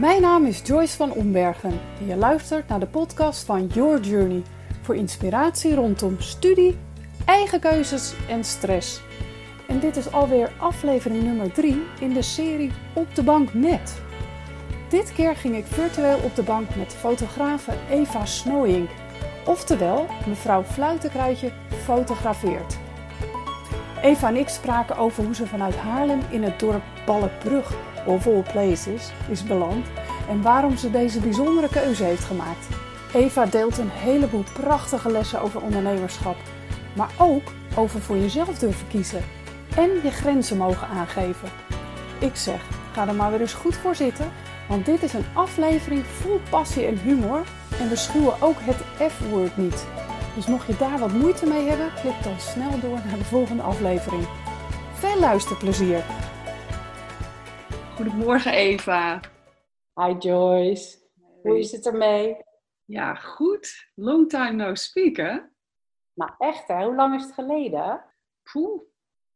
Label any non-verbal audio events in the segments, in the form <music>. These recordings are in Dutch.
Mijn naam is Joyce van Ombergen en je luistert naar de podcast van Your Journey voor inspiratie rondom studie, eigen keuzes en stress. En dit is alweer aflevering nummer 3 in de serie Op de bank met. Dit keer ging ik virtueel op de bank met fotografe Eva Snooyink, oftewel mevrouw Fluitenkruidje fotografeert. Eva en ik spraken over hoe ze vanuit Haarlem in het dorp Balkbrug, of all places, is beland en waarom ze deze bijzondere keuze heeft gemaakt. Eva deelt een heleboel prachtige lessen over ondernemerschap, maar ook over voor jezelf durven kiezen en je grenzen mogen aangeven. Ik zeg, ga er maar weer eens goed voor zitten, want dit is een aflevering vol passie en humor en we schuwen ook het F-woord niet. Dus mocht je daar wat moeite mee hebben, klik dan snel door naar de volgende aflevering. Veel luisterplezier! Goedemorgen Eva. Hi Joyce. Hoe is het ermee? Ja, goed. Long time no speak, hè? Nou echt hè, hoe lang is het geleden? Poeh.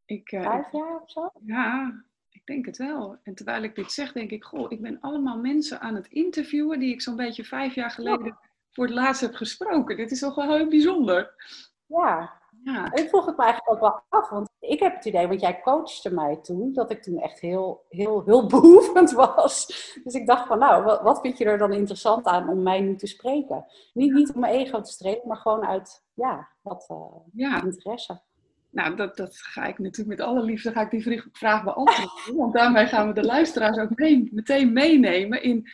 Ik, uh, Vijf jaar of zo? Ja, ik denk het wel. En terwijl ik dit zeg, denk ik, goh, ik ben allemaal mensen aan het interviewen die ik zo'n beetje vijf jaar geleden voor het laatst heb gesproken. Dit is toch wel heel bijzonder. Ja. Ja, Ik vroeg het me eigenlijk ook wel af, want ik heb het idee, want jij coachte mij toen, dat ik toen echt heel, heel hulpbehoevend <laughs> was. Dus ik dacht van, nou, wat, vind je er dan interessant aan om mij nu te spreken? Niet, niet om mijn ego te strelen, maar gewoon uit, ja, wat eh, ja. interesse. nou dat, dat ga ik natuurlijk met alle liefde ga ik die vraag beantwoorden. Want daarmee gaan we de luisteraars ook mee, meteen meenemen in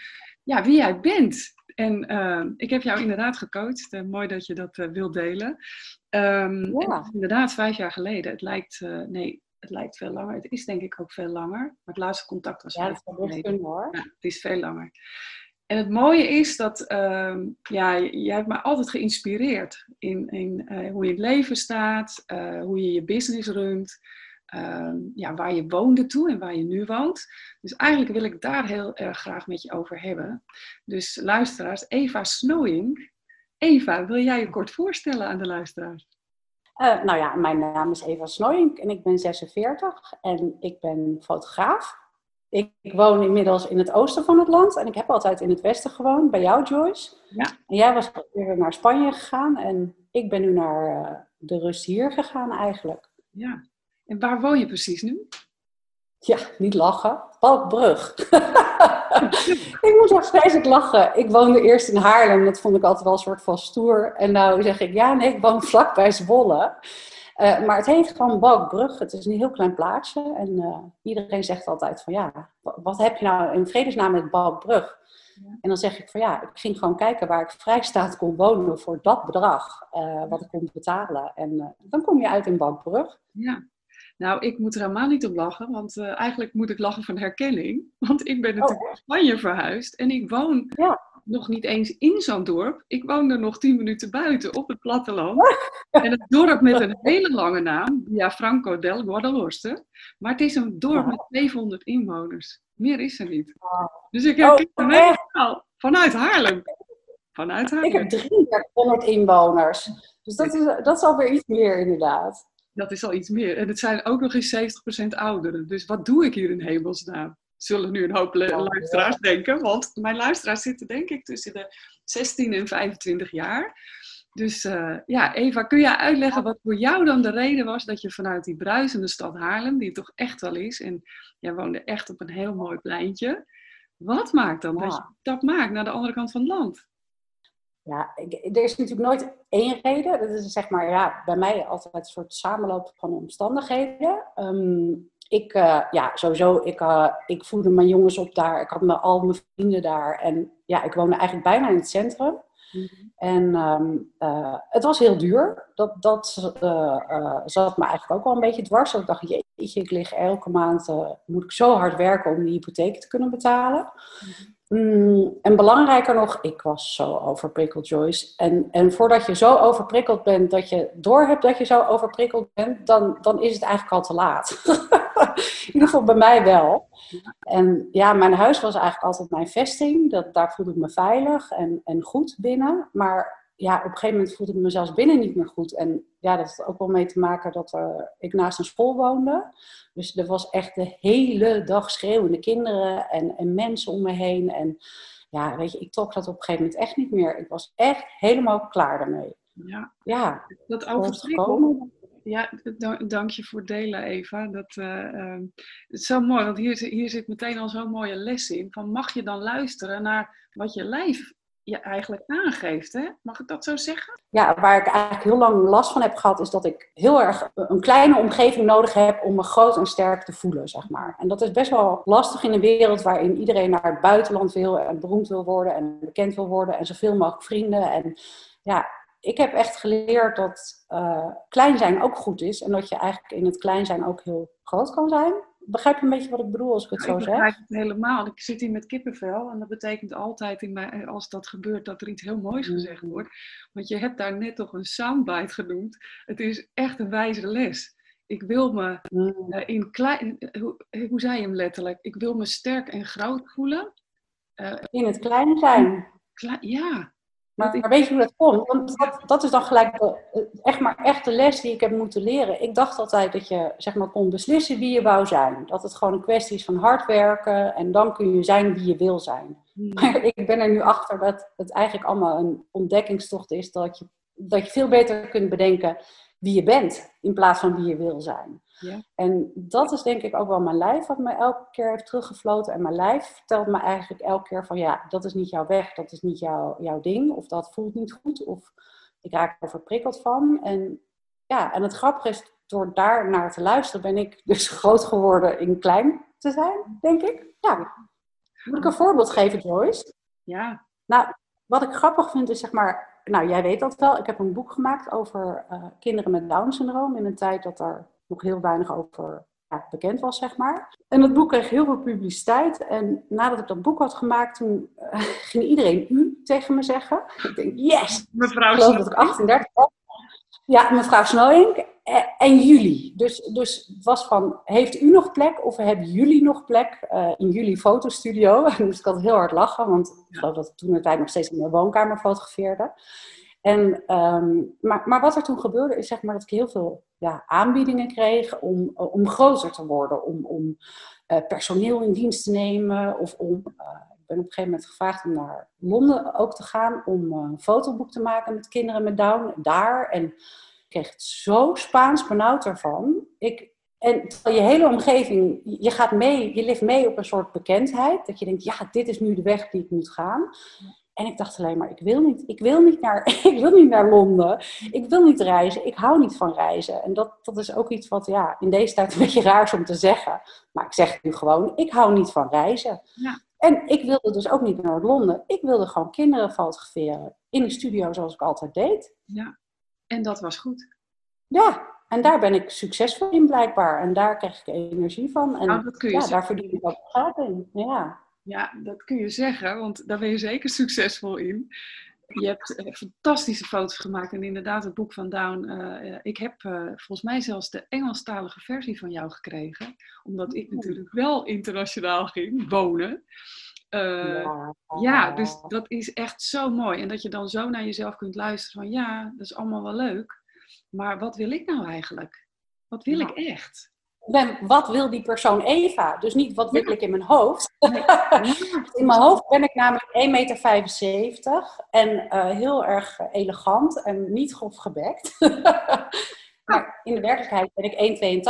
ja, wie jij bent. En eh, ik heb jou inderdaad gecoacht. Eh, mooi dat je dat eh, wilt delen. Ehm, Ja. inderdaad vijf jaar geleden. Het lijkt, eh, nee, het lijkt veel langer. Het is denk ik ook veel langer. Maar het laatste contact was Ja, vijf jaar geleden. hoor. Ja, het is veel langer. En het mooie is dat ehm, ja, jij hebt me altijd geïnspireerd in, in eh, hoe je in het leven staat, eh, hoe je je business runt, ehm, ja, waar je woonde toen en waar je nu woont. Dus eigenlijk wil ik daar heel erg graag met je over hebben. Dus luisteraars, Eva Snooyink. Eva, wil jij je kort voorstellen aan de luisteraars? Eh, nou ja, mijn naam is Eva Snooyink en ik ben 46 en ik ben fotograaf. Ik, ik woon inmiddels in het oosten van het land en ik heb altijd in het westen gewoond, bij jou Joyce. Ja. En jij was weer naar Spanje gegaan en ik ben nu naar eh, de rust hier gegaan eigenlijk. Ja. En waar woon je precies nu? Ja, niet lachen. Balkbrug. <laughs> ik moet nog steeds lachen. Ik woonde eerst in Haarlem. Dat vond ik altijd wel een soort van stoer. En nou zeg ik, ja nee, ik woon <laughs> vlakbij Zwolle. Eh, maar het heet gewoon Balkbrug. Het is een heel klein plaatsje. En eh, iedereen zegt altijd van ja, wa- wat heb je nou in vredesnaam met Balkbrug? Ja. En dan zeg ik van ja, ik ging gewoon kijken waar ik vrijstaat kon wonen voor dat bedrag. eh, wat ik kon betalen. En dan kom je uit in Balkbrug. Ja. Nou, ik moet er helemaal niet op lachen, want eh, eigenlijk moet ik lachen van herkenning. <laughs> Want ik ben natuurlijk naar Spanje verhuisd en ik woon Ja. nog niet eens in zo'n dorp. Ik woon er nog tien minuten buiten op het platteland. <laughs> En het dorp met een hele lange naam, Via Franco del Guadalhorce. Maar het is een dorp met 700 inwoners. Meer is er niet. Dus ik Oh, herken hem echt? helemaal. Vanuit Haarlem. Vanuit Ik Haarlem. heb 3300 inwoners. Dus dat is, dat is alweer iets meer inderdaad. Dat is al iets meer. En het zijn ook nog eens 70% ouderen. Dus wat doe ik hier in hemelsnaam? Zullen nu een hoop luisteraars denken. Want mijn luisteraars zitten denk ik tussen de 16 en 25 jaar. Dus eh, ja, Eva, kun jij uitleggen wat voor jou dan de reden was dat je vanuit die bruisende stad Haarlem, die het toch echt wel is, en jij woonde echt op een heel mooi pleintje. Wat maakt dan dat je dat maakt naar de andere kant van het land? Ja, ik, er is natuurlijk nooit één reden. Dat is zeg maar ja, bij mij altijd een soort samenloop van omstandigheden. Ehm, ik, eh, ja, sowieso, ik, eh, ik voedde mijn jongens op daar. Ik had me, al mijn vrienden daar. En ja, ik woonde eigenlijk bijna in het centrum. En ehm, eh, het was heel duur. Dat, dat zat me eigenlijk ook wel een beetje dwars. Ik dacht, jeetje, ik lig elke maand, moet ik zo hard werken om die hypotheek te kunnen betalen. Mm, en belangrijker nog, ik was zo overprikkeld, Joyce. En, en voordat je zo overprikkeld bent dat je doorhebt dat je zo overprikkeld bent, dan, dan is het eigenlijk al te laat. <laughs> In ieder geval bij mij wel. En ja, mijn huis was eigenlijk altijd mijn vesting. Dat, daar voelde ik me veilig en, en goed binnen. Maar ja, op een gegeven moment voelde ik me zelfs binnen niet meer goed. En ja, dat had ook wel mee te maken dat uh, ik naast een school woonde. Dus er was echt de hele dag schreeuwende kinderen en, en mensen om me heen. En ja, weet je, ik trok dat op een gegeven moment echt niet meer. Ik was echt helemaal klaar daarmee. Ja, ja dat overkomen. Ja, dank je voor het delen, Eva. Dat, uh, het is zo mooi, want hier, hier zit meteen al zo'n mooie les in. Van mag je dan luisteren naar wat je lijf je eigenlijk aangeeft. Hè? Mag ik dat zo zeggen? Ja, waar ik eigenlijk heel lang last van heb gehad, is dat ik heel erg een kleine omgeving nodig heb om me groot en sterk te voelen, zeg maar. En dat is best wel lastig in een wereld waarin iedereen naar het buitenland wil en beroemd wil worden en bekend wil worden en zoveel mogelijk vrienden. En ja, ik heb echt geleerd dat uh, klein zijn ook goed is en dat je eigenlijk in het klein zijn ook heel groot kan zijn begrijp je een beetje wat ik bedoel als ik het zo zeg? Ik begrijp het helemaal. Ik zit hier met kippenvel en dat betekent altijd in mij, als dat gebeurt dat er iets heel moois mm. gezegd wordt. Want je hebt daar net toch een soundbite genoemd. Het is echt een wijze les. Ik wil me mm. uh, in klein, hoe, hoe zei je hem letterlijk? Ik wil me sterk en groot voelen. Uh, in het klein zijn. Ja, maar, weet je hoe dat komt? Want dat, dat is dan gelijk de, echt maar echt de les die ik heb moeten leren. Ik dacht altijd dat je zeg maar, kon beslissen wie je wou zijn. Dat het gewoon een kwestie is van hard werken en dan kun je zijn wie je wil zijn. Hmm. Maar <laughs> ik ben er nu achter dat het eigenlijk allemaal een ontdekkingstocht is. Dat je, dat je veel beter kunt bedenken wie je bent in plaats van wie je wil zijn. Ja. En dat is denk ik ook wel mijn lijf wat me elke keer heeft teruggefloten. En mijn lijf vertelt me eigenlijk elke keer van ja, dat is niet jouw weg, dat is niet jouw, jouw ding. Of dat voelt niet goed. Of ik raak er verprikkeld van. En ja, en het grappige is, door daar naar te luisteren ben ik dus <laughs> groot geworden in klein te zijn, denk ik. Ja. Moet ik een voorbeeld geven, Joyce? Ja. Nou, wat ik grappig vind is zeg maar, nou jij weet dat wel, ik heb een boek gemaakt over uh, kinderen met Down syndroom in een tijd dat er nog heel weinig over ja, bekend was, zeg maar. En dat boek kreeg heel veel publiciteit. En nadat ik dat boek had gemaakt, toen uh, <laughs> ging iedereen u tegen me zeggen. Ik denk, yes! Mevrouw ik dat ik 38 was. Ja, mevrouw Snowink. En jullie. Dus, dus het was van, heeft u nog plek of hebben jullie nog plek uh, in jullie fotostudio? <laughs> Dus ik had heel hard lachen, want ik geloof dat ik toen de tijd nog steeds in mijn woonkamer fotografeerde. En, um, maar, maar wat er toen gebeurde is zeg maar dat ik heel veel ja, aanbiedingen kreeg om, om groter te worden. Om, om uh, personeel in dienst te nemen. Of om, uh, ik ben op een gegeven moment gevraagd om naar Londen ook te gaan. Om een fotoboek te maken met kinderen met Down. Daar. En ik kreeg het zo Spaans benauwd ervan. Ik, en je hele omgeving, je gaat mee, je leeft mee op een soort bekendheid. Dat je denkt, ja, dit is nu de weg die ik moet gaan. En ik dacht alleen maar, ik wil niet, ik wil niet, naar, <laughs> ik wil niet naar Londen. Ik wil niet reizen. Ik hou niet van reizen. En dat, dat is ook iets wat ja, in deze tijd een <laughs> beetje raar is om te zeggen. Maar ik zeg het nu gewoon, ik hou niet van reizen. Ja. En ik wilde dus ook niet naar Londen. Ik wilde gewoon kinderen fotograferen in de studio zoals ik altijd deed. Ja, en dat was goed. Ja, en daar ben ik succesvol in blijkbaar. En daar krijg ik energie van. En nou, dat kun je ja, daar verdien ik ook geld in. Ja. Ja, dat kun je zeggen, want daar ben je zeker succesvol in. Je hebt uh, fantastische foto's gemaakt en inderdaad het boek van Down. Uh, ik heb uh, volgens mij zelfs de Engelstalige versie van jou gekregen, omdat ik natuurlijk wel internationaal ging wonen. Ja. ja. dus dat is echt zo mooi. En dat je dan zo naar jezelf kunt luisteren van ja, dat is allemaal wel leuk. Maar wat wil ik nou eigenlijk? Wat wil ik echt? Ben, wat wil die persoon Eva? Dus niet wat wil ik in mijn hoofd. <laughs> in mijn hoofd ben ik namelijk 1,75 meter en uh, heel erg elegant en niet grof gebekt. <laughs> maar in de werkelijkheid ben ik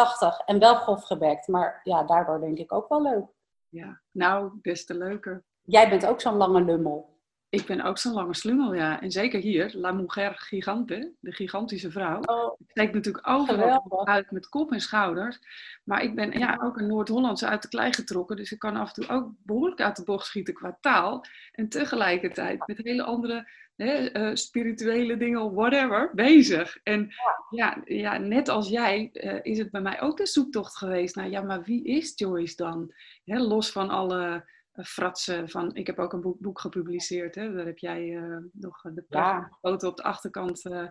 1,82 en wel grof gebekt. Maar ja, daardoor denk ik ook wel leuk. Ja, nou, des te leuker. Jij bent ook zo'n lange lummel. Ik ben ook zo'n lange slungel, ja. En zeker hier, La Mujer Gigante, de gigantische vrouw. Oh, ik steek natuurlijk overal uit met kop en schouders. Maar ik ben ja, ook een Noord-Hollandse uit de klei getrokken. Dus ik kan af en toe ook behoorlijk uit de bocht schieten qua taal. En tegelijkertijd met hele andere hè, uh, spirituele dingen, whatever, bezig. En ja, ja, net als jij uh, is het bij mij ook de zoektocht geweest naar, ja, maar wie is Joyce dan? Hè, los van alle fratsen van, ik heb ook een boek, boek gepubliceerd, hè? daar heb jij uh, nog de ja. foto op de achterkant uh,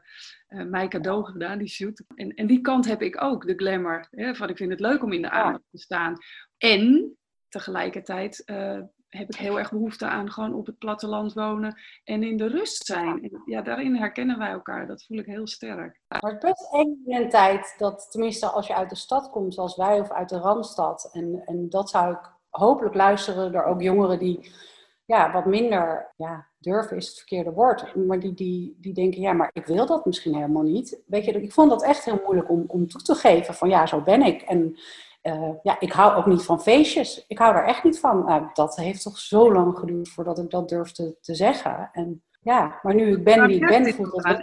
uh, mij cadeau gedaan, die shoot. En, en die kant heb ik ook, de glamour, hè? van ik vind het leuk om in de aandacht te staan. En tegelijkertijd heb ik heel erg behoefte aan gewoon op het platteland wonen en in de rust zijn. En ja, daarin herkennen wij elkaar. Dat voel ik heel sterk. Maar het is best eng in een tijd dat, tenminste als je uit de stad komt zoals wij of uit de Randstad. En, en dat zou ik hopelijk luisteren door ook jongeren die ja, wat minder, ja, durven is het verkeerde woord, maar die, die, die denken, ja, maar ik wil dat misschien helemaal niet. Weet je, ik vond dat echt heel moeilijk om, om toe te geven van, ja, zo ben ik. En uh, ja, ik hou ook niet van feestjes. Ik hou daar echt niet van. Nou, dat heeft toch zo lang geduurd voordat ik dat durfde te zeggen. En ja, maar nu ik ben wie ik ben, voelt dat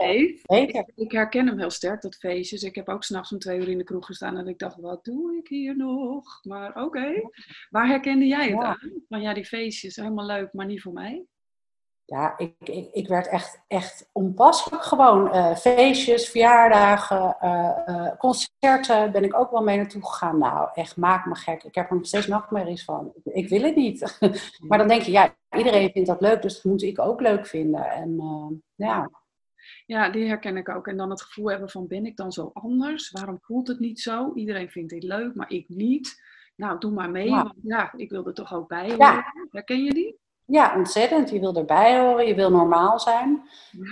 beter. Ik herken hem heel sterk, dat feestjes. Ik heb ook s'nachts om twee uur in de kroeg gestaan en ik dacht, wat doe ik hier nog? Maar oké, waar herkende jij het aan? Van ja, die feestjes, helemaal leuk, maar niet voor mij ja, ik, ik, ik werd echt, echt onpasselijk gewoon. Uh, feestjes, verjaardagen, uh, concerten ben ik ook wel mee naartoe gegaan. Nou, echt, maak me gek. Ik heb er nog steeds nachtmerries van. Ik, ik wil het niet. <laughs> maar dan denk je, ja, iedereen vindt dat leuk, dus dat moet ik ook leuk vinden. En ja. Ja, die herken ik ook. En dan het gevoel hebben van, ben ik dan zo anders? Waarom voelt het niet zo? Iedereen vindt dit leuk, maar ik niet. Nou, doe maar mee, ja. want ja, ik wil er toch ook bij horen. Herken je die? Ja, ontzettend. Je wil erbij horen, je wil normaal zijn.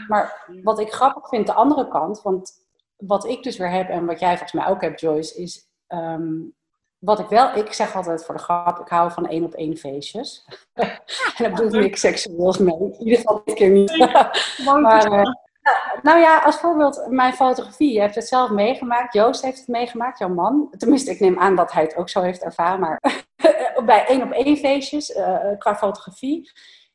Maar wat ik grappig vind, de andere kant, want wat ik dus weer heb en wat jij volgens mij ook hebt, Joyce, is ehm, wat ik wel, ik zeg altijd voor de grap, ik hou van één op één feestjes. <laughs> en dat bedoel ik niks seksueels mee. In ieder geval dit keer niet. <laughs> maar, nou ja, als voorbeeld mijn fotografie. Je hebt het zelf meegemaakt. Joost heeft het meegemaakt, jouw man. Tenminste, ik neem aan dat hij het ook zo heeft ervaren. Maar <laughs> bij één op één feestjes uh, qua fotografie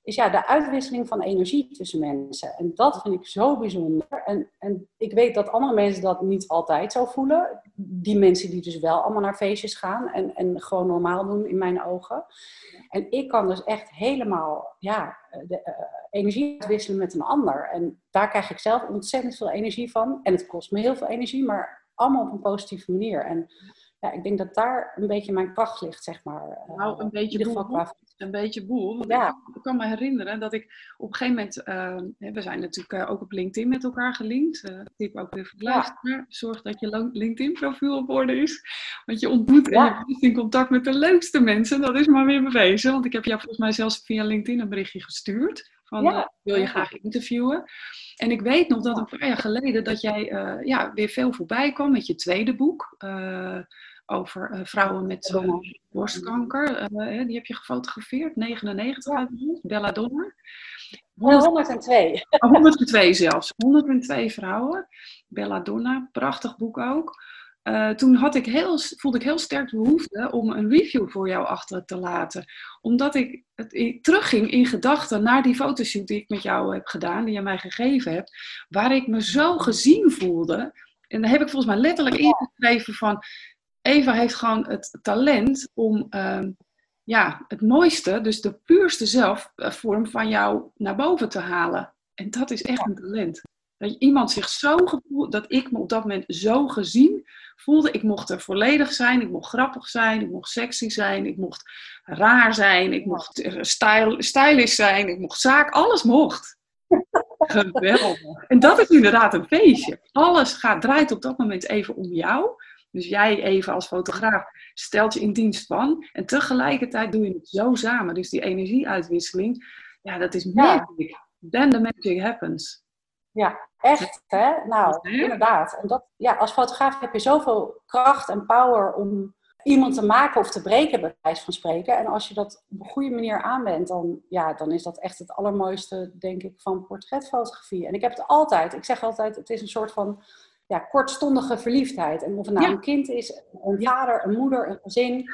is ja de uitwisseling van energie tussen mensen. En dat vind ik zo bijzonder. En, en ik weet dat andere mensen dat niet altijd zo voelen. Die mensen die dus wel allemaal naar feestjes gaan en, en gewoon normaal doen in mijn ogen. En ik kan dus echt helemaal ja, de, uh, energie uitwisselen met een ander. En daar krijg ik zelf ontzettend veel energie van. En het kost me heel veel energie, maar allemaal op een positieve manier. En ja, ik denk dat daar een beetje mijn kracht ligt, zeg maar. Eh, nou, een beetje boel. Een beetje boel. Want ja. ik, kan me herinneren dat ik op een gegeven moment... Uh, we zijn natuurlijk uh, ook op LinkedIn met elkaar gelinkt. Uh, tip ook weer voor ja. Zorg dat je LinkedIn-profiel op orde is. Want je ontmoet en je bent in contact met de leukste mensen. Dat is maar weer bewezen. Want ik heb jou volgens mij zelfs via LinkedIn een berichtje gestuurd. Van, wil je graag interviewen? En ik weet nog dat een paar jaar geleden dat jij ja, weer veel voorbij kwam met je tweede boek over uh, vrouwen met uh, borstkanker. Uh, die heb je gefotografeerd, 99 ja. Bella Donner. 102. 102 zelfs. 102 vrouwen. Bella Donna, prachtig boek ook. toen had ik heel, voelde ik heel sterk de behoefte om een review voor jou achter te laten. Omdat ik, het, ik terugging in gedachten naar die fotoshoot die ik met jou heb gedaan, die je mij gegeven hebt, waar ik me zo gezien voelde. En daar heb ik volgens mij letterlijk ingeschreven van, Eva heeft gewoon het talent om ehm, ja, het mooiste, dus de puurste zelfvorm van jou naar boven te halen. En dat is echt een talent. Dat iemand zich zo gevoeld, dat ik me op dat moment zo gezien voelde. Ik mocht er volledig zijn, ik mocht grappig zijn, ik mocht sexy zijn, ik mocht raar zijn, ik mocht eh, style, stylish zijn, ik mocht zaak, alles mocht. <laughs> Geweldig. En dat is inderdaad een feestje. Alles gaat, draait op dat moment even om jou. Dus jij even als fotograaf stelt je in dienst van. En tegelijkertijd doe je het zo samen. Dus die energieuitwisseling, ja, dat is magic. Then the magic happens. Ja, echt hè? Nou, inderdaad. En dat, ja, als fotograaf heb je zoveel kracht en power om iemand te maken of te breken, bij wijze van spreken. En als je dat op een goede manier aanwendt, dan, ja, dan is dat echt het allermooiste, denk ik, van portretfotografie. En ik heb het altijd, ik zeg altijd, het is een soort van ja, kortstondige verliefdheid. En of het nou een kind is, een vader, een moeder, een gezin.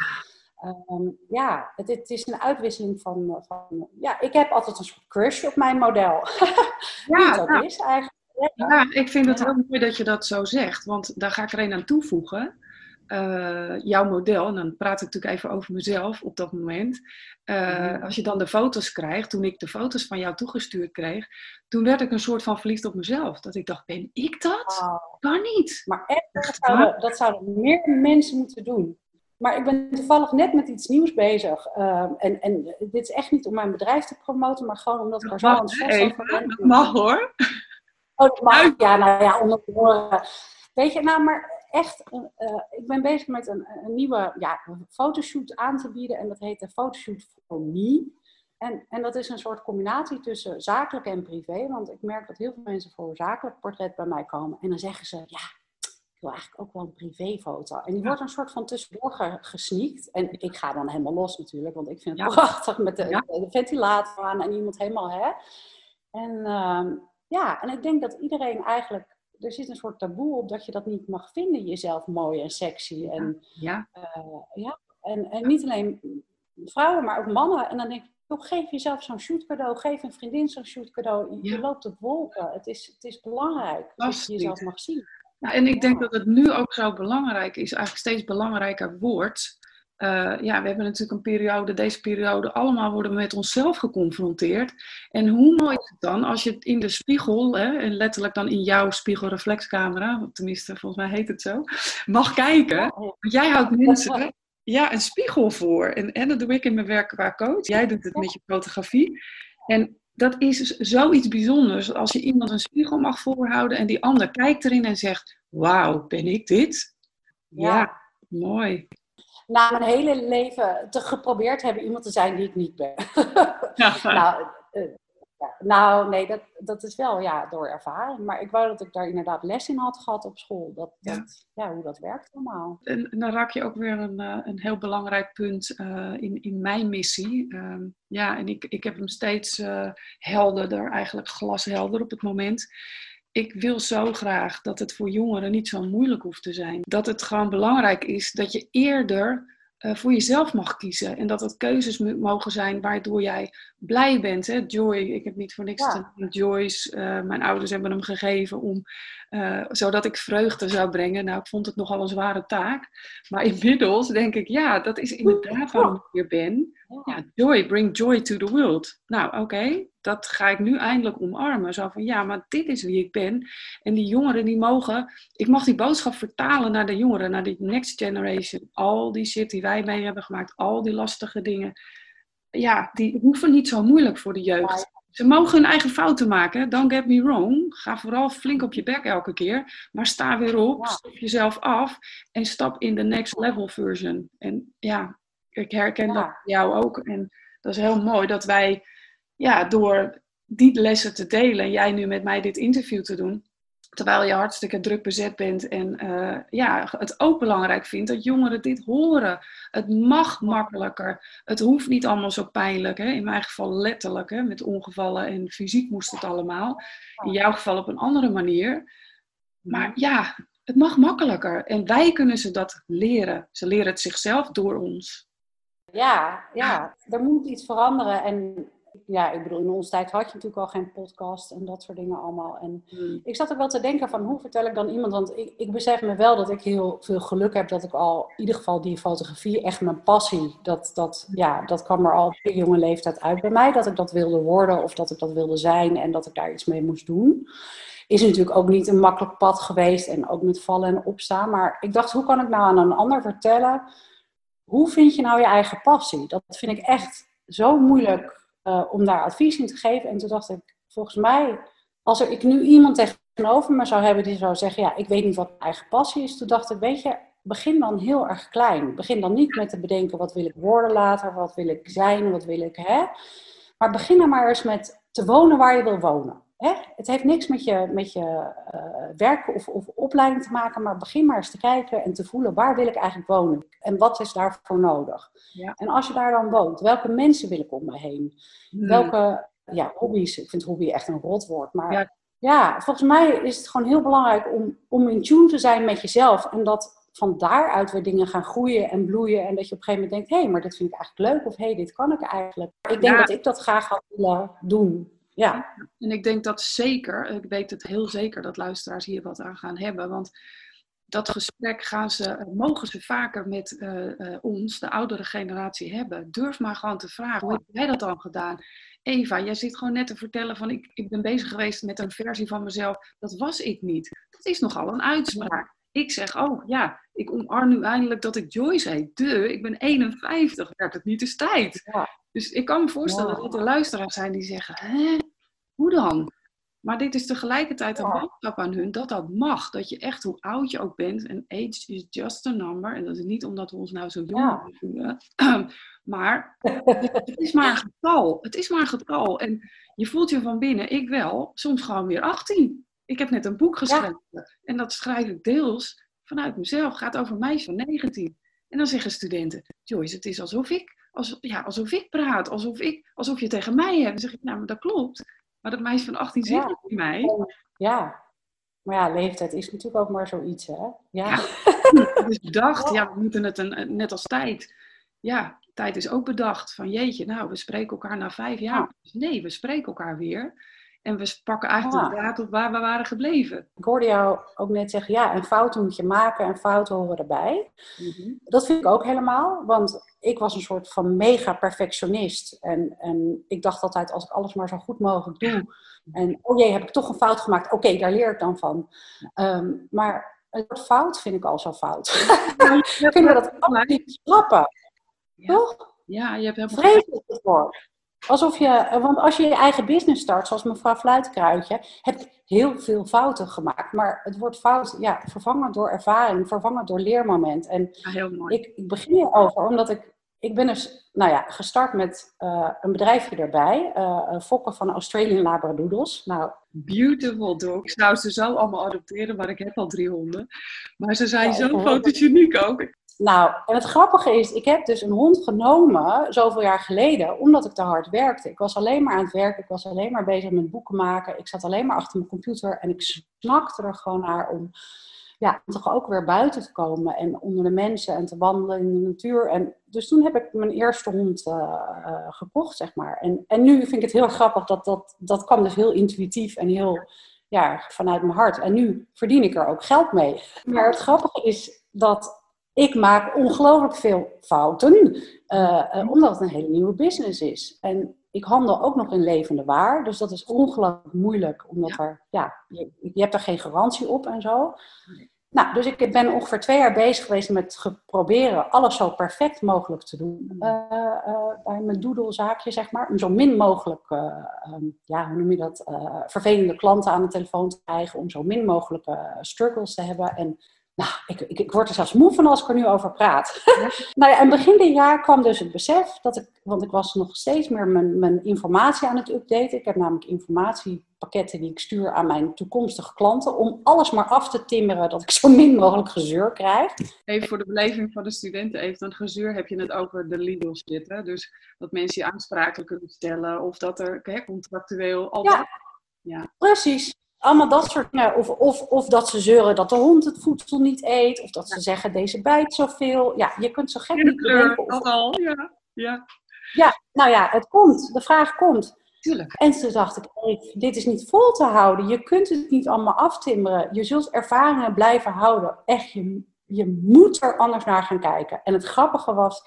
Ehm, ja, het, het, is een uitwisseling van, van, Ja, ik heb altijd een soort crush op mijn model. <laughs> ja, dat is eigenlijk. Ja, ik vind het heel mooi dat je dat zo zegt. Want daar ga ik er een aan toevoegen. Uh, jouw model, en dan praat ik natuurlijk even over mezelf op dat moment. Uh, als je dan de foto's krijgt, toen ik de foto's van jou toegestuurd kreeg, toen werd ik een soort van verliefd op mezelf. Dat ik dacht, ben ik dat? Wow. Kan niet. Maar echt, dat zouden, dat zouden meer mensen moeten doen. Maar ik ben toevallig net met iets nieuws bezig. Uh, en, en dit is echt niet om mijn bedrijf te promoten, maar gewoon omdat ik er zo ben. Dat mag hoor. Oh, dat mag. Ja, nou ja, onder Weet je, nou, maar echt, uh, ik ben bezig met een, een, nieuwe ja, fotoshoot aan te bieden. En dat heet de Fotoshoot for Me. En, en dat is een soort combinatie tussen zakelijk en privé. Want ik merk dat heel veel mensen voor een zakelijk portret bij mij komen. En dan zeggen ze, ja, ik wil eigenlijk ook wel een privéfoto. En die wordt een soort van tussendoor gesneakt. En ik ga dan helemaal los natuurlijk. Want ik vind het prachtig met de, de, ventilator aan en iemand helemaal, hè. En ehm, ja, en ik denk dat iedereen eigenlijk er zit een soort taboe op dat je dat niet mag vinden, jezelf mooi en sexy. En, ja. Uh, ja. En, en niet alleen vrouwen, maar ook mannen. En dan denk ik, geef jezelf zo'n shoot cadeau, geef een vriendin zo'n shoot cadeau. Je loopt op wolken. Het is, het is belangrijk dat je jezelf mag zien. En ik denk dat het nu ook zo belangrijk is, eigenlijk steeds belangrijker wordt. Uh, ja, we hebben natuurlijk een periode, deze periode, allemaal worden we met onszelf geconfronteerd. En hoe mooi is het dan als je in de spiegel, hè, en letterlijk dan in jouw spiegelreflexcamera, tenminste volgens mij heet het zo, mag kijken. Want jij houdt mensen ja, een spiegel voor. En, en dat doe ik in mijn werk qua coach. Jij doet het met je fotografie. En dat is zoiets bijzonders als je iemand een spiegel mag voorhouden en die ander kijkt erin en zegt: Wauw, ben ik dit? Ja, mooi. Na mijn hele leven te geprobeerd hebben iemand te zijn die ik niet ben. <laughs> nou, eh, nou, nee, dat, dat is wel ja, door ervaring. Maar ik wou dat ik daar inderdaad les in had gehad op school. Dat, dat ja. hoe dat werkt allemaal. En, dan raak je ook weer een, eh, een heel belangrijk punt uh, in, in mijn missie. Uh, ja, en ik, ik heb hem steeds uh, helderder, eigenlijk glashelder op het moment. Ik wil zo graag dat het voor jongeren niet zo moeilijk hoeft te zijn. Dat het gewoon belangrijk is dat je eerder uh, voor jezelf mag kiezen. En dat het keuzes mogen zijn waardoor jij blij bent. Hè? Joy, ik heb niet voor niks ja. Joyce. Uh, mijn ouders hebben hem gegeven om, uh, zodat ik vreugde zou brengen. Nou, ik vond het nogal een zware taak. Maar inmiddels denk ik, ja, dat is inderdaad waarom ik hier ben. Ja, joy, bring joy to the world. Nou, oké, dat ga ik nu eindelijk omarmen. Zo van, ja, maar dit is wie ik ben. En die jongeren, die mogen... Ik mag die boodschap vertalen naar de jongeren, naar die next generation. Al die shit die wij mee hebben gemaakt, al die lastige dingen. Ja, die hoeven niet zo moeilijk voor de jeugd. Ze mogen hun eigen fouten maken, don't get me wrong. Ga vooral flink op je bek elke keer. Maar sta weer op, stop jezelf af en stap in de next level version. En ja, ik herken dat jou ook. En dat is heel mooi dat wij, ja, door die lessen te delen en jij nu met mij dit interview te doen, terwijl je hartstikke druk bezet bent en uh, ja, het ook belangrijk vindt dat jongeren dit horen. Het mag makkelijker. Het hoeft niet allemaal zo pijnlijk. Hè? In mijn geval letterlijk, hè? met ongevallen en fysiek moest het allemaal. In jouw geval op een andere manier. Maar ja, het mag makkelijker. En wij kunnen ze dat leren. Ze leren het zichzelf door ons. Ja, ja, er moet iets veranderen. En ja, ik bedoel, in onze tijd had je natuurlijk al geen podcast en dat soort dingen allemaal. En hmm. ik zat ook wel te denken van, hoe vertel ik dan iemand? Want ik, ik besef me wel dat ik heel veel geluk heb dat ik al, in ieder geval die fotografie, echt mijn passie, dat, dat, ja, dat kwam er al op een jonge leeftijd uit bij mij. Dat ik dat wilde worden of dat ik dat wilde zijn en dat ik daar iets mee moest doen. Is natuurlijk ook niet een makkelijk pad geweest en ook met vallen en opstaan. Maar ik dacht, hoe kan ik nou aan een ander vertellen hoe vind je nou je eigen passie? Dat vind ik echt zo moeilijk uh, om daar advies in te geven. En toen dacht ik, volgens mij, als er, ik nu iemand tegenover me zou hebben die zou zeggen, ja, ik weet niet wat mijn eigen passie is. Toen dacht ik, weet je, begin dan heel erg klein. Begin dan niet met te bedenken, wat wil ik worden later, wat wil ik zijn, wat wil ik, hè. Maar begin dan maar eens met te wonen waar je wil wonen. Hè? Het heeft niks met je, met je uh, werk of, of opleiding te maken, maar begin maar eens te kijken en te voelen waar wil ik eigenlijk wonen en wat is daarvoor nodig. Ja. En als je daar dan woont, welke mensen wil ik om me heen? Hmm. Welke ja, hobby's, ik vind hobby echt een rotwoord, maar ja. ja. volgens mij is het gewoon heel belangrijk om, om in tune te zijn met jezelf en dat van daaruit weer dingen gaan groeien en bloeien. En dat je op een gegeven moment denkt, hé, hey, maar dit vind ik eigenlijk leuk. Of hé, hey, dit kan ik eigenlijk. Ik denk dat ik dat graag had willen doen. Ja. En ik denk dat zeker, ik weet het heel zeker dat luisteraars hier wat aan gaan hebben. Want dat gesprek gaan ze, mogen ze vaker met uh, uh, ons, de oudere generatie, hebben. Durf maar gewoon te vragen, hoe heb jij dat dan gedaan? Eva, jij zit gewoon net te vertellen van ik, ik ben bezig geweest met een versie van mezelf. Dat was ik niet. Dat is nogal een uitspraak. Ik zeg, oh ja, ik omarm nu eindelijk dat ik Joyce heet. De, ik ben 51, werd het niet eens tijd. Ja. Dus ik kan me voorstellen dat er luisteraars zijn die zeggen, hè, hoe dan? Maar dit is tegelijkertijd een boodschap aan hun dat dat mag. Dat je echt, hoe oud je ook bent, en age is just a number. En dat is niet omdat we ons nou zo jong voelen. <clears throat> maar het is maar een getal. Het is maar een getal. En je voelt je van binnen, ik wel, soms gewoon weer 18. Ik heb net een boek geschreven. En dat schrijf ik deels vanuit mezelf. Het gaat over meisje van 19. En dan zeggen studenten, Joyce, het is alsof ik, alsof, ja, alsof ik praat. Alsof, ik, alsof je tegen mij hebt. Dan zeg ik, nou, maar dat klopt. Maar dat meisje van 18 zit ja. in mij. Ja, maar ja, leeftijd is natuurlijk ook maar zoiets, hè? Ja. ja <laughs> is bedacht, ja, we moeten het een, net als tijd. Ja, tijd is ook bedacht. Van jeetje, nou, we spreken elkaar na vijf jaar. Nee, we spreken elkaar weer. En we pakken eigenlijk de draad op waar we waren gebleven. Ik hoorde jou ook net zeggen, ja, een fout moet je maken en fouten horen erbij. Mhm. Dat vind ik ook helemaal, want ik was een soort van mega perfectionist. En, en ik dacht altijd, als ik alles maar zo goed mogelijk doe. En oh jee, heb ik toch een fout gemaakt? Oké, daar leer ik dan van. Ehm, maar het woord fout vind ik al zo fout. <laughs> Kunnen we dat allemaal niet schrappen? Toch? Ja, je hebt helemaal Vreselijk het woord. Alsof je, eh, want als je je eigen business start, zoals mevrouw Fluitkruidje, heb ik heel veel fouten gemaakt. Maar het wordt fout, ja, vervangen door ervaring, vervangen door leermoment. En ja, heel mooi. Ik, ik begin hierover omdat ik, ik ben dus, nou ja, gestart met uh, een bedrijfje erbij, uh, fokken van Australian Labradoodles. Nou, Beautiful dog. Ik zou ze zo allemaal adopteren, maar ik heb al drie honden. Maar ze zijn zo fotogeniek ook. Nou, en het grappige is, ik heb dus een hond genomen zoveel jaar geleden, omdat ik te hard werkte. Ik was alleen maar aan het werken, ik was alleen maar bezig met boeken maken. Ik zat alleen maar achter mijn computer en ik snakte er gewoon naar om ja, toch ook weer buiten te komen en onder de mensen en te wandelen in de natuur. En dus toen heb ik mijn eerste hond uh, gekocht, zeg maar. En, en nu vind ik het heel grappig dat dat, dat kwam dus heel intuïtief en heel ja, vanuit mijn hart. En nu verdien ik er ook geld mee. Maar het grappige is dat ik maak ongelooflijk veel fouten, uh, omdat het een hele nieuwe business is. En ik handel ook nog in levende waar, dus dat is ongelooflijk moeilijk, omdat er, ja, je, je, hebt er geen garantie op en zo. Nou, dus ik ben ongeveer twee jaar bezig geweest met proberen alles zo perfect mogelijk te doen uh, bij mijn doedelzaakje, zeg maar. Om zo min mogelijk, ehm, ja, hoe noem je dat, vervelende klanten aan de telefoon te krijgen, om zo min mogelijk struggles te hebben. En nou, ik, ik, ik, word er zelfs moe van als ik er nu over praat. <laughs> nou ja, en begin dit jaar kwam dus het besef dat ik, want ik was nog steeds meer mijn, mijn informatie aan het updaten. Ik heb namelijk informatiepakketten die ik stuur aan mijn toekomstige klanten om alles maar af te timmeren dat ik zo min mogelijk gezeur krijg. Even voor de beleving van de studenten, even dan gezeur heb je het over de legal shit. Dus dat mensen je aansprakelijk kunnen stellen of dat er hè, contractueel. Ja, ja, precies. Allemaal dat soort dingen. Of, of, of dat ze zeuren dat de hond het voedsel niet eet. Of dat ze zeggen deze bijt zoveel. Ja, je kunt zo gek niet bedenken. Of... al, ja. ja. Ja, nou ja, het komt. De vraag komt. Tuurlijk. En toen dacht ik, dit is niet vol te houden. Je kunt het niet allemaal aftimmeren. Je zult ervaringen blijven houden. Echt, je, je moet er anders naar gaan kijken. En het grappige was,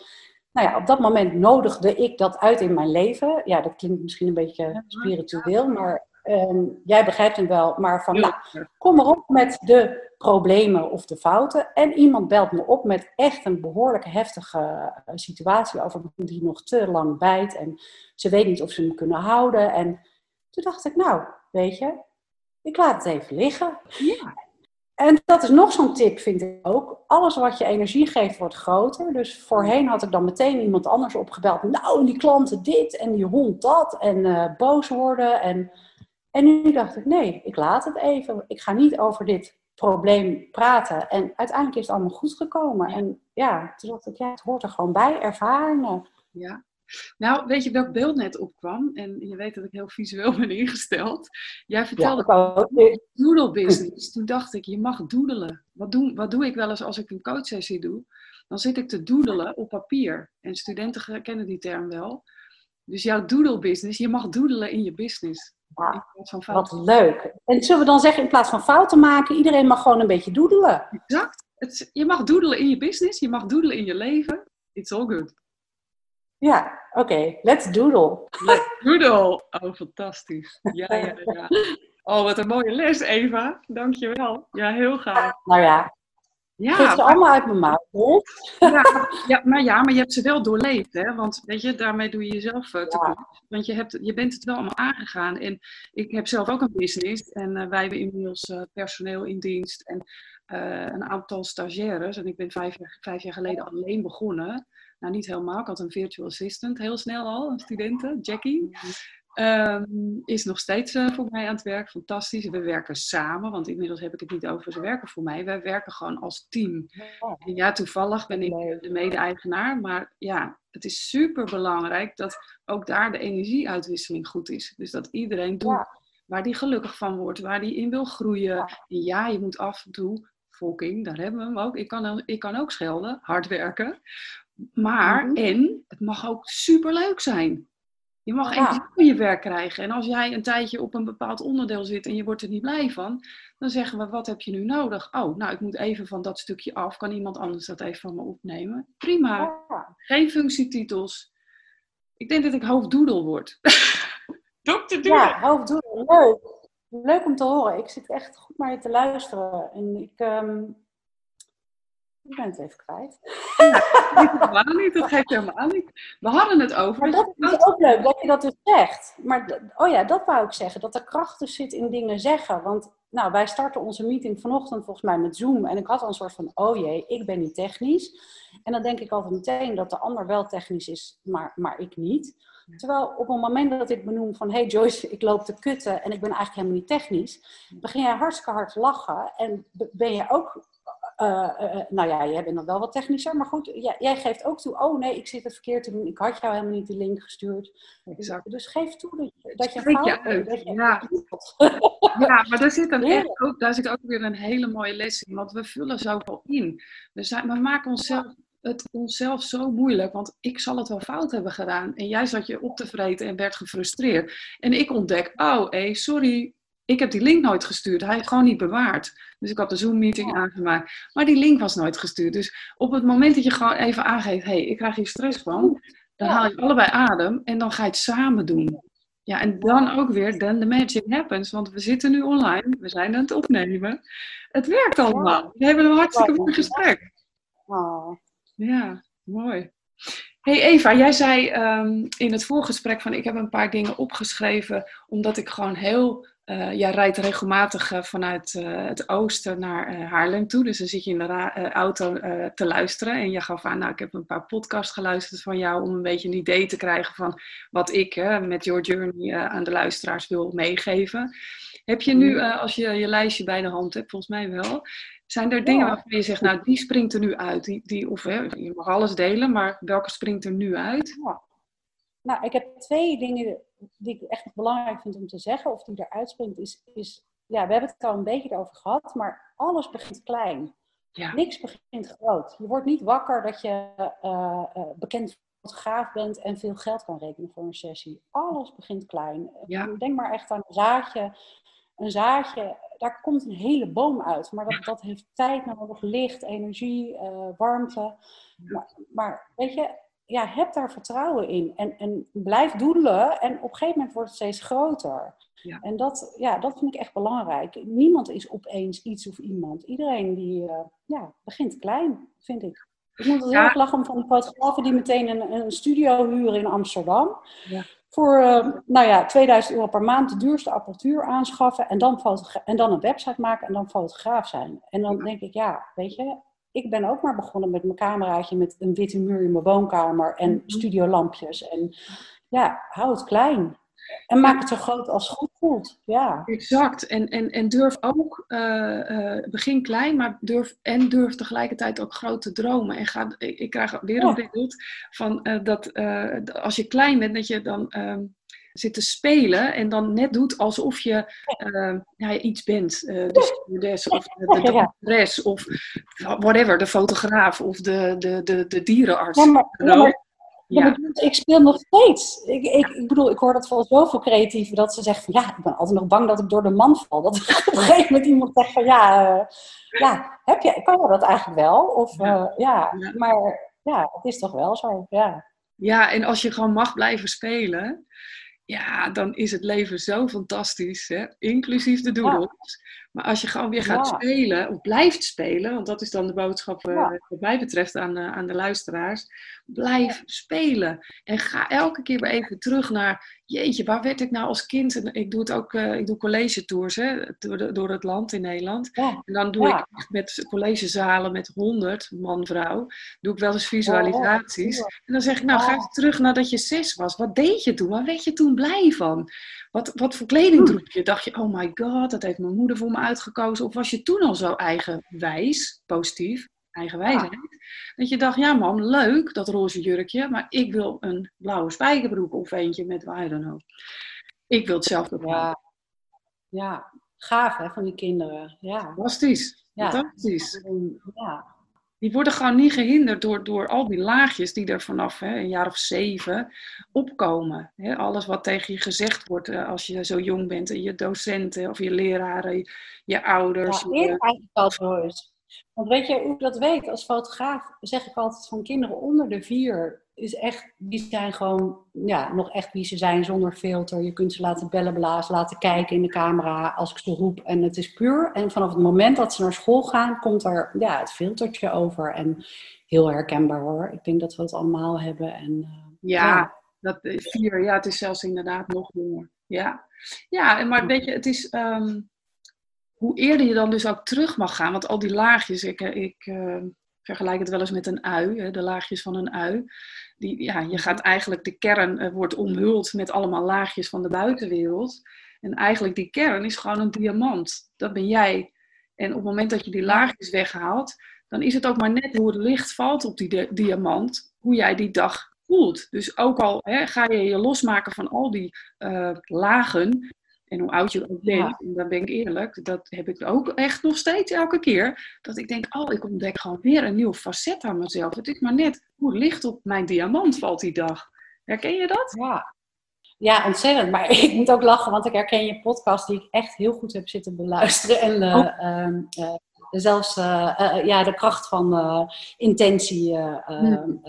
nou ja, op dat moment nodigde ik dat uit in mijn leven. Ja, dat klinkt misschien een beetje spiritueel, maar Ehm, jij begrijpt hem wel, maar van nou, kom maar op met de problemen of de fouten. En iemand belt me op met echt een behoorlijk heftige eh, situatie over die nog te lang bijt. En ze weet niet of ze hem kunnen houden. En toen dacht ik, nou, weet je, ik laat het even liggen. Ja. En dat is nog zo'n tip, vind ik ook. Alles wat je energie geeft, wordt groter. Dus voorheen had ik dan meteen iemand anders opgebeld. Nou, die klanten dit en die hond dat. En uh, boos worden. En en nu dacht ik, nee, ik laat het even. Ik ga niet over dit probleem praten. En uiteindelijk is het allemaal goed gekomen. En ja, toen dacht ik, ja, het hoort er gewoon bij, ervaringen. Ja. Nou, weet je welk beeld net opkwam? En je weet dat ik heel visueel ben ingesteld. Jij vertelde ja, doodle business. Toen dacht ik, je mag doedelen. Wat doe, wat doe ik wel eens als ik een coachsessie doe? Dan zit ik te doedelen op papier. En studenten kennen die term wel. Dus jouw doodle business, je mag doedelen in je business. Ja, wat leuk. En zullen we dan zeggen, in plaats van fouten maken, iedereen mag gewoon een beetje doedelen? Exact. Het, je mag doedelen in je business, je mag doedelen in je leven. It's all good. Ja, oké. Let's doodle. Let's doodle. Oh, fantastisch. Ja, ja, ja. <laughs> Oh, wat een mooie les, Eva. Dankjewel. Ja, heel gaaf. Nou ja, Ja, het ze allemaal uit mijn maag. Ja, <laughs> ja, maar ja, maar je hebt ze wel doorleefd, hè? Want weet je, daarmee doe je jezelf uh, te ja. Want je, hebt, je bent het wel allemaal aangegaan. En ik heb zelf ook een business. En uh, wij hebben inmiddels uh, personeel in dienst. En een aantal stagiaires. En ik ben vijf jaar, vijf jaar geleden alleen begonnen. Nou, niet helemaal. Ik had een virtual assistant heel snel al, een studenten, Jackie. Mhm. Um, is nog steeds uh, voor mij aan het werk. Fantastisch. We werken samen, want inmiddels heb ik het niet over ze werken voor mij. Wij werken gewoon als team. En ja, toevallig ben ik de mede-eigenaar, maar ja, het is super belangrijk dat ook daar de energieuitwisseling goed is. Dus dat iedereen doet waar die gelukkig van wordt, waar die in wil groeien. Ja. En ja, je moet af en toe, volking, daar hebben we hem ook. Ik kan, ik kan ook schelden, hard werken. Maar, mm -hmm. en het mag ook super leuk zijn. Je mag energie voor je werk krijgen. En als jij een tijdje op een bepaald onderdeel zit en je wordt er niet blij van, dan zeggen we, wat heb je nu nodig? Oh, nou, ik moet even van dat stukje af. Kan iemand anders dat even van me opnemen? Prima. Geen functietitels. Ik denk dat ik hoofddoedel word. <laughs> Dokter Doedel. Ja, hoofddoedel. Leuk. Leuk om te horen. Ik zit echt goed naar je te luisteren. En ik... Um ik ben het even kwijt. Ja, niet, dat geeft helemaal niet. We hadden het over. Maar dat is ook leuk dat je dat dus zegt. Maar oh ja, dat wou ik zeggen. Dat er kracht dus zit in dingen zeggen. Want nou, wij starten onze meeting vanochtend volgens mij met Zoom. En ik had al een soort van, oh jee, ik ben niet technisch. En dan denk ik altijd meteen dat de ander wel technisch is, maar, maar ik niet. Terwijl op het moment dat ik benoem van, hey Joyce, ik loop te kutten en ik ben eigenlijk helemaal niet technisch. Begin jij hartstikke hard te lachen en ben je ook uh, uh, nou ja, jij bent dan wel wat technischer, maar goed, jij, jij, geeft ook toe, oh nee, ik zit het verkeerd te doen, ik had jou helemaal niet die link gestuurd. Exact. Dus geef toe dat je, dat je fout je ja. <laughs> ja, maar daar zit, dan echt ook, daar zit ook weer een hele mooie les in, want we vullen zoveel in. We, zijn, we maken onszelf het onszelf zo moeilijk, want ik zal het wel fout hebben gedaan. En jij zat je op te vreten en werd gefrustreerd. En ik ontdek, oh hé, sorry, ik heb die link nooit gestuurd. Hij heeft gewoon niet bewaard. Dus ik had de Zoom-meeting aangemaakt. Maar die link was nooit gestuurd. Dus op het moment dat je gewoon even aangeeft: hé, hey, ik krijg hier stress van. Dan haal je allebei adem en dan ga je het samen doen. Ja, en dan ook weer, then the magic happens. Want we zitten nu online, we zijn aan het opnemen. Het werkt allemaal. We hebben een hartstikke mooi gesprek. Ja, mooi. Hey Eva, jij zei um, in het voorgesprek van ik heb een paar dingen opgeschreven omdat ik gewoon heel uh, jij rijdt regelmatig uh, vanuit uh, het oosten naar Haarlem toe. Dus dan zit je in de auto te luisteren. En je gaf aan, nou, ik heb een paar podcasts geluisterd van jou om een beetje een idee te krijgen van wat ik met Your Journey aan de luisteraars wil meegeven. Heb je nu, mm. als je je lijstje bij de hand hebt, volgens mij wel, zijn er dingen waarvan je zegt, nou, die springt er nu uit? Die, die, of hè, je mag alles delen, maar welke springt er nu uit? Ja. Nou, ik heb twee dingen die ik echt belangrijk vind om te zeggen, of die eruit springt, is, is ja, we hebben het al een beetje over gehad, maar alles begint klein. Ja. Niks begint groot. Je wordt niet wakker dat je uh, uh, bekend fotograaf bent en veel geld kan rekenen voor een sessie. Alles begint klein. Ja. Denk maar echt aan een zaadje. Een zaadje, daar komt een hele boom uit. Maar dat, dat heeft tijd nodig, licht, energie, uh, warmte. Maar, maar weet je, ja, heb daar vertrouwen in. En, en blijf doelen. En op een gegeven moment wordt het steeds groter. Ja. En dat, ja, dat vind ik echt belangrijk. Niemand is opeens iets of iemand. Iedereen die uh, ja, begint klein, vind ik. Ik moet het heel erg lachen van de fotografen die meteen een, een studio huren in Amsterdam. Ja. Voor uh, nou ja, 2000 euro per maand de duurste apparatuur aanschaffen. En dan, en dan een website maken en dan fotograaf zijn. En dan denk ik, ja, weet je, ik ben ook maar begonnen met mijn cameraatje met een witte muur in mijn woonkamer en mhm. studiolampjes. En ja, hou het klein. En maak het zo groot als het goed voelt. Ja. Exact. En, en, en durf ook, uh, begin klein, maar durf, en durf tegelijkertijd ook groot te dromen. En ga, ik, krijg weer een beeld van uh, dat als je klein bent, dat je dan ehm, zit te spelen en dan net doet alsof je uh, ja, iets bent. Uh, de stewardess of de, de of whatever, de fotograaf of de, de, de, de dierenarts. Ja, maar, ja, ik speel nog steeds. Ik, ik, ik bedoel, ik hoor dat van zoveel creatieven dat ze zeggen van ja, ik ben altijd nog bang dat ik door de man val. Dat <laughs> op een gegeven moment iemand zegt van ja, uh, ja heb je, kan je dat eigenlijk wel? Of ja. ja, maar ja, het is toch wel zo, ja. Ja, en als je gewoon mag blijven spelen, ja, dan is het leven zo fantastisch, hè? inclusief de doodles. Maar als je gewoon weer gaat spelen, of blijft spelen, want dat is dan de boodschap uh, wat mij betreft aan, uh, aan de luisteraars. Blijf spelen. En ga elke keer weer even terug naar, jeetje, waar werd ik nou als kind? En ik doe het ook, uh, ik doe college tours hè, door, door het land in Nederland. En dan doe ik met collegezalen met 100 man, vrouw, doe ik wel eens visualisaties. En dan zeg ik, nou ga even terug nadat je zes was. Wat deed je toen? Waar werd je toen blij van? Wat, wat voor kleding droeg je? Dacht je, oh my god, dat heeft mijn moeder voor me uitgekozen? Of was je toen al zo eigenwijs, positief, eigenwijsheid? Dat je dacht, ja mam, leuk dat roze jurkje, maar ik wil een blauwe spijkerbroek of eentje met I don't know. Ik wil het zelf bepalen. Ja. ja, gaaf hè, van die kinderen. Ja. Fantastisch. Ja. Fantastisch. Ja die worden gewoon niet gehinderd door, door al die laagjes die er vanaf hè, een jaar of zeven opkomen. Hè, alles wat tegen je gezegd wordt uh, als je zo jong bent, je docenten of je leraren, je, ouders. Ja, je... eigenlijk al zo is. Want weet je hoe ik dat weet? Als fotograaf zeg ik altijd van kinderen onder de vier is echt, die zijn gewoon ja, nog echt wie ze zijn zonder filter. Je kunt ze laten bellen, blazen, laten kijken in de camera als ik ze roep. En het is puur. En vanaf het moment dat ze naar school gaan, komt er ja, het filtertje over. En heel herkenbaar hoor. Ik denk dat we het allemaal hebben. En, uh, ja, Dat, vier, ja, het is zelfs inderdaad nog jonger. Ja, ja maar weet je, het is... Um, hoe eerder je dan dus ook terug mag gaan, want al die laagjes, ik, ik uh, vergelijk het wel eens met een ui, hè, de laagjes van een ui die, ja, je gaat eigenlijk, de kern uh, wordt omhuld met allemaal laagjes van de buitenwereld. En eigenlijk die kern is gewoon een diamant. Dat ben jij. En op het moment dat je die laagjes weghaalt, dan is het ook maar net hoe het licht valt op die diamant, hoe jij die dag voelt. Dus ook al hè, ga je je losmaken van al die uh, lagen, en hoe oud je ook bent, en dan ben ik eerlijk, dat heb ik ook echt nog steeds elke keer. Dat ik denk, oh, ik ontdek gewoon weer een nieuw facet aan mezelf. Het is maar net hoe licht op mijn diamant valt die dag. Herken je dat? Ja. Ja, ontzettend. Maar <laughs> ik moet ook lachen, want ik herken je podcast die ik echt heel goed heb zitten beluisteren. En uh, oh. Ehm, uh, zelfs uh, ja, de kracht van intentie, hmm.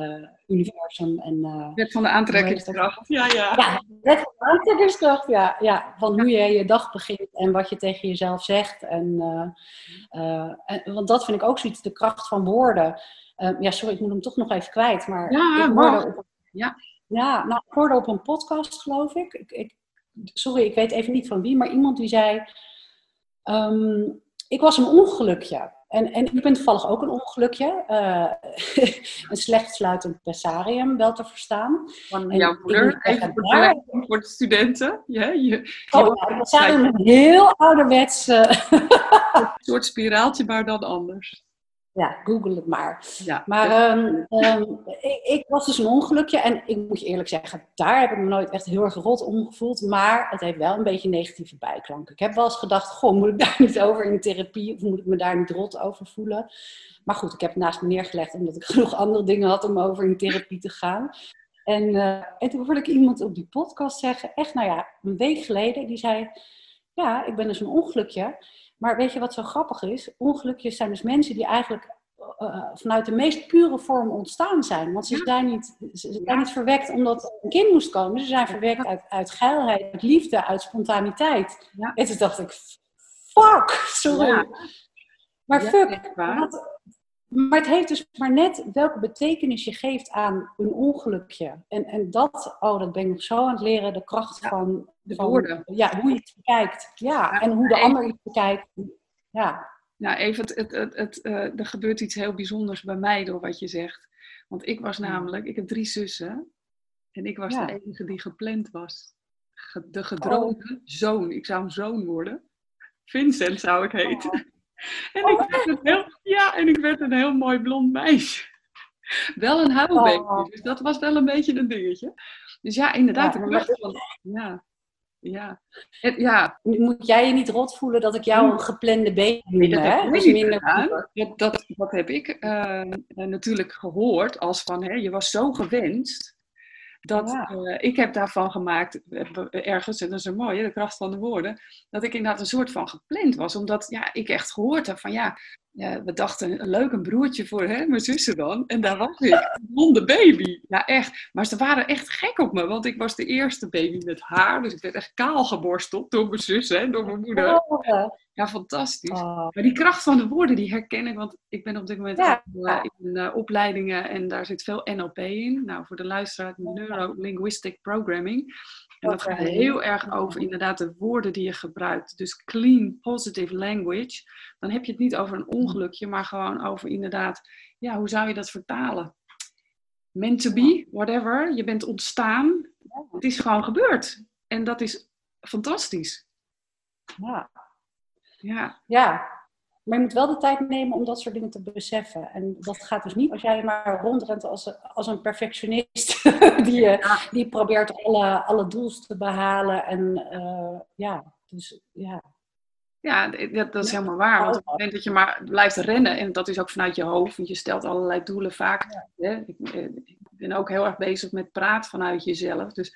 Universum en... wet van de aantrekkingskracht, ja, ja. Ja, wet van de aantrekkingskracht, ja. ja. Van hoe je je dag begint en wat je tegen jezelf zegt. En, en, want dat vind ik ook zoiets, de kracht van woorden. ja, sorry, ik moet hem toch nog even kwijt, maar... Ja, ik hoorde op, ja. Ja, nou, ik hoorde op een podcast, geloof ik. ik, ik sorry, ik weet even niet van wie, maar iemand die zei... Um, ik was een ongelukje. En, en ik ben toevallig ook een ongelukje. Uh, <laughs> een slecht sluitend pessarium, wel te verstaan. Van jouw moeder, even voor, voor de studenten. Ja, je, oh, zijn een heel ouderwets... <laughs> een soort spiraaltje, maar dan anders ja, google het maar. Ja. Maar um, um, ik, ik, was dus een ongelukje en ik moet je eerlijk zeggen, daar heb ik me nooit echt heel erg rot om gevoeld. Maar het heeft wel een beetje negatieve bijklank. Ik heb wel eens gedacht, goh, moet ik daar <laughs> niet over in therapie of moet ik me daar niet rot over voelen? Maar goed, ik heb het naast me neergelegd omdat ik <laughs> genoeg andere dingen had om over in therapie te gaan. En, uh, en toen hoorde ik iemand op die podcast zeggen, echt nou ja, een week geleden, die zei, ja, ik ben dus een ongelukje. Maar weet je wat zo grappig is? Ongelukjes zijn dus mensen die eigenlijk uh, vanuit de meest pure vorm ontstaan zijn. Want ze zijn niet, ze zijn niet verwekt omdat een kind moest komen. Ze zijn verwekt uit, uit geilheid, uit liefde, uit spontaniteit. Ja. En toen dacht ik, fuck, sorry. Maar fuck, maar het heeft dus maar net welke betekenis je geeft aan een ongelukje. En, en dat, oh, dat ben ik nog zo aan het leren, de kracht van, de woorden. Ja, hoe je het bekijkt. Ja, en hoe de ander iets bekijkt. Ja. Nou, even, het, het, het, het uh, er gebeurt iets heel bijzonders bij mij door wat je zegt. Want ik was namelijk, ik heb drie zussen. En ik was de enige die gepland was. De gedroomde oh. zoon. Ik zou een zoon worden. Vincent zou ik heten. Oh. <laughs> En, ik werd een heel, ja, en ik werd een heel mooi blond meisje. Wel een huilbeekje, oh. dus dat was wel een beetje een dingetje. Dus ja, inderdaad. Ja, maar van, ja, ja. ja. Moet jij je niet rot voelen dat ik jou een geplande baby noem? dat, hè? Minder... dat, dat, heb ik uh, natuurlijk gehoord als van, hè, je was zo gewenst. Dat, uh, ik heb daarvan gemaakt, eh, ergens, en dat is een mooie, de kracht van de woorden, dat ik inderdaad een soort van gepland was. Omdat ja, ik echt gehoord heb van ja, ja, we dachten, leuk een broertje voor hè, mijn zussen dan. En daar was ik, een blonde baby. Ja, echt. Maar ze waren echt gek op me, want ik was de eerste baby met haar. Dus ik werd echt kaal geborsteld door mijn zus, hè, door mijn moeder. Ja, fantastisch. oh. Maar die kracht van de woorden, die herken ik. Want ik ben op dit moment Ja. eh, in eh, opleidingen en daar zit veel NLP in. Nou, voor de luisteraar, Neuro-Linguistic Programming. En dat gaat heel erg over inderdaad de woorden die je gebruikt. Dus clean, positive language. Dan heb je het niet over een ongelukje, maar gewoon over inderdaad, ja, hoe zou je dat vertalen? Meant to be, whatever. Je bent ontstaan. Het is gewoon gebeurd. En dat is fantastisch. Ja. Ja, ja, maar je moet wel de tijd nemen om dat soort dingen te beseffen. En dat gaat dus niet als jij maar rondrent als, als een perfectionist <laughs> die, eh, die probeert alle, alle doels te behalen. En eh, ja, dus ja. Ja, dat, dat is helemaal waar. Want op het moment dat je maar blijft rennen, en dat is ook vanuit je hoofd, want je stelt allerlei doelen vaak. Hè? Ik, eh, ik ben ook heel erg bezig met praten vanuit jezelf. Dus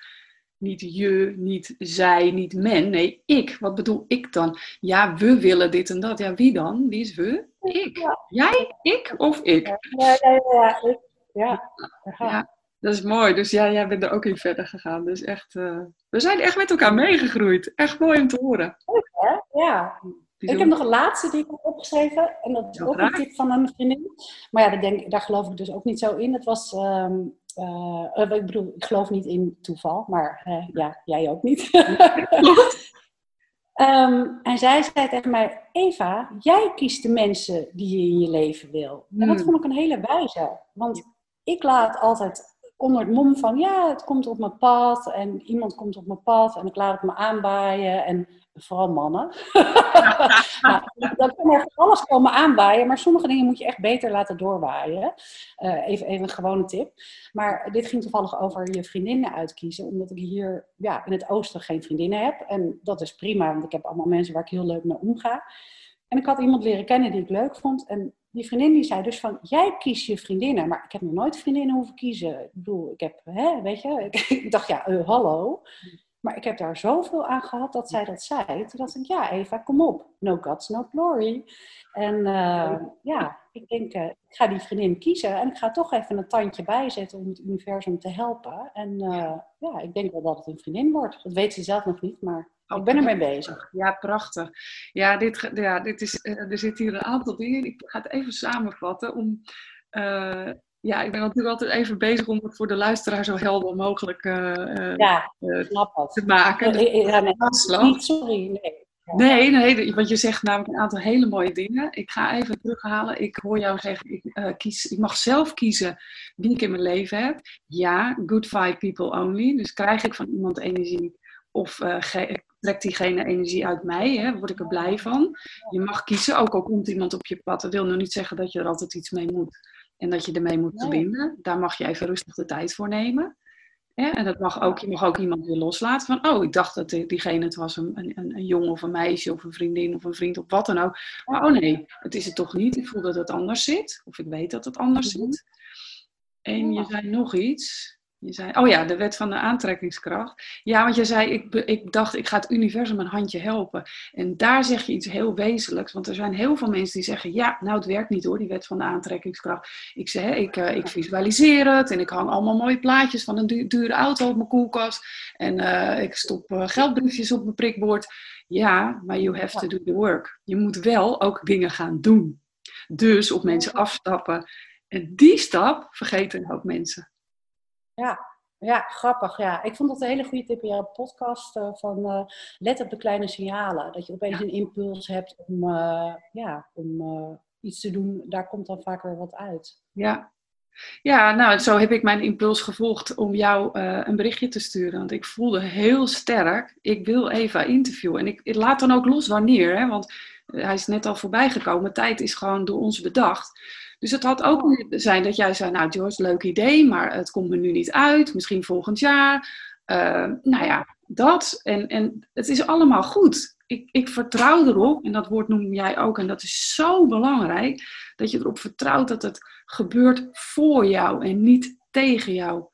niet je, niet zij, niet men. Nee, ik. Wat bedoel ik dan? Ja, we willen dit en dat. Ja, wie dan? Wie is we? Ik. Ja. Jij, ik of ik? Ja, ja, ja, ja, ik- ja. ja. Ja, dat is mooi. Dus ja, jij bent er ook in verder gegaan. Dus echt, eh, we zijn echt met elkaar meegegroeid. Echt mooi om te horen. Hè? ja. Ik heb nog een laatste die ik heb opgeschreven. En dat is ook een tip van een vriendin. Maar ja, daar, denk, daar geloof ik dus ook niet zo in. Het was, ehm, eh, eh, ik bedoel, ik geloof niet in toeval. Maar ja, jij ook niet. <laughs> Ehm, en zij zei tegen mij, Eva, jij kiest de mensen die je in je leven wil. En dat Hmm. vond ik een hele wijze. Want ik laat altijd onder het mom van, ja, het komt op mijn pad. En iemand komt op mijn pad en ik laat het me aanbaaien. En vooral mannen. <laughs> nou, dan kan er alles komen aanwaaien, maar sommige dingen moet je echt beter laten doorwaaien. Eh, even, even een gewone tip. Maar dit ging toevallig over je vriendinnen uitkiezen, omdat ik hier ja, in het oosten geen vriendinnen heb. En dat is prima, want ik heb allemaal mensen waar ik heel leuk mee omga. En ik had iemand leren kennen die ik leuk vond. En die vriendin die zei dus van, jij kiest je vriendinnen. Maar ik heb nog nooit vriendinnen hoeven kiezen. Ik bedoel, ik heb, hè, weet je, ik, <laughs> ik dacht ja, eh, hallo. Maar ik heb daar zoveel aan gehad dat zij dat zei. Toen dacht ik, ja Eva, kom op. No guts, no glory. En eh, ja, ik denk, eh, ik ga die vriendin kiezen. En ik ga toch even een tandje bijzetten om het universum te helpen. En eh, ja, ik denk wel dat het een vriendin wordt. Dat weet ze zelf nog niet, maar ik ben ermee bezig. Ja, prachtig. Ja, dit, ja, dit is, er zitten hier een aantal dingen. in. Ik ga het even samenvatten. Om, ja, ik ben natuurlijk altijd even bezig om het voor de luisteraar zo helder mogelijk eh, eh, Ja, eh, te maken. Ja, nee, niet, sorry, nee. Nee, nee, want je zegt namelijk een aantal hele mooie dingen. Ik ga even terughalen. Ik hoor jou zeggen, ik, kies, ik mag zelf kiezen wie ik in mijn leven heb. Ja, good vibe people only. Dus krijg ik van iemand energie of trekt diegene energie uit mij? Hè? Word ik er blij van? Je mag kiezen, ook al komt iemand op je pad. Dat wil nog niet zeggen dat je er altijd iets mee moet. En dat je ermee moet verbinden. Daar mag je even rustig de tijd voor nemen. En dat mag ook, je mag ook iemand weer loslaten van, oh, ik dacht dat die- diegene het was een, een, een jongen of een meisje of een vriendin of een vriend of wat dan ook. Maar oh nee, het is het toch niet. Ik voel dat het anders zit. Of ik weet dat het anders Mhm. zit. En je zei nog iets. Je zei, oh ja, de wet van de aantrekkingskracht. Ja, want je zei, ik, ik dacht, ik ga het universum een handje helpen. En daar zeg je iets heel wezenlijks. Want er zijn heel veel mensen die zeggen, ja, nou het werkt niet hoor, die wet van de aantrekkingskracht. Ik zeg, ik, eh, ik visualiseer het en ik hang allemaal mooie plaatjes van een du- dure auto op mijn koelkast. En eh, ik stop eh, geldbriefjes op mijn prikbord. Ja, maar you have to do the work. Je moet wel ook dingen gaan doen. Dus op mensen afstappen. En die stap vergeten ook mensen. Ja, grappig. Ja. Ik vond dat een hele goede tip in jouw podcast. eh, van eh, let op de kleine signalen. Dat je opeens Ja. een impuls hebt om, eh, ja, om iets te doen. Daar komt dan vaak weer wat uit. Ja. Ja, nou, zo heb ik mijn impuls gevolgd om jou eh, een berichtje te sturen. Want ik voelde heel sterk, ik wil Eva interviewen. En ik, ik laat dan ook los wanneer, hè, want eh, hij is net al voorbij gekomen. Tijd is gewoon door ons bedacht. Dus het had ook kunnen zijn dat jij zei, nou George, leuk idee, maar het komt me nu niet uit. Misschien volgend jaar. Eh, nou ja, dat. En, en het is allemaal goed. Ik, ik vertrouw erop, en dat woord noem jij ook, en dat is zo belangrijk, dat je erop vertrouwt dat het gebeurt voor jou en niet tegen jou.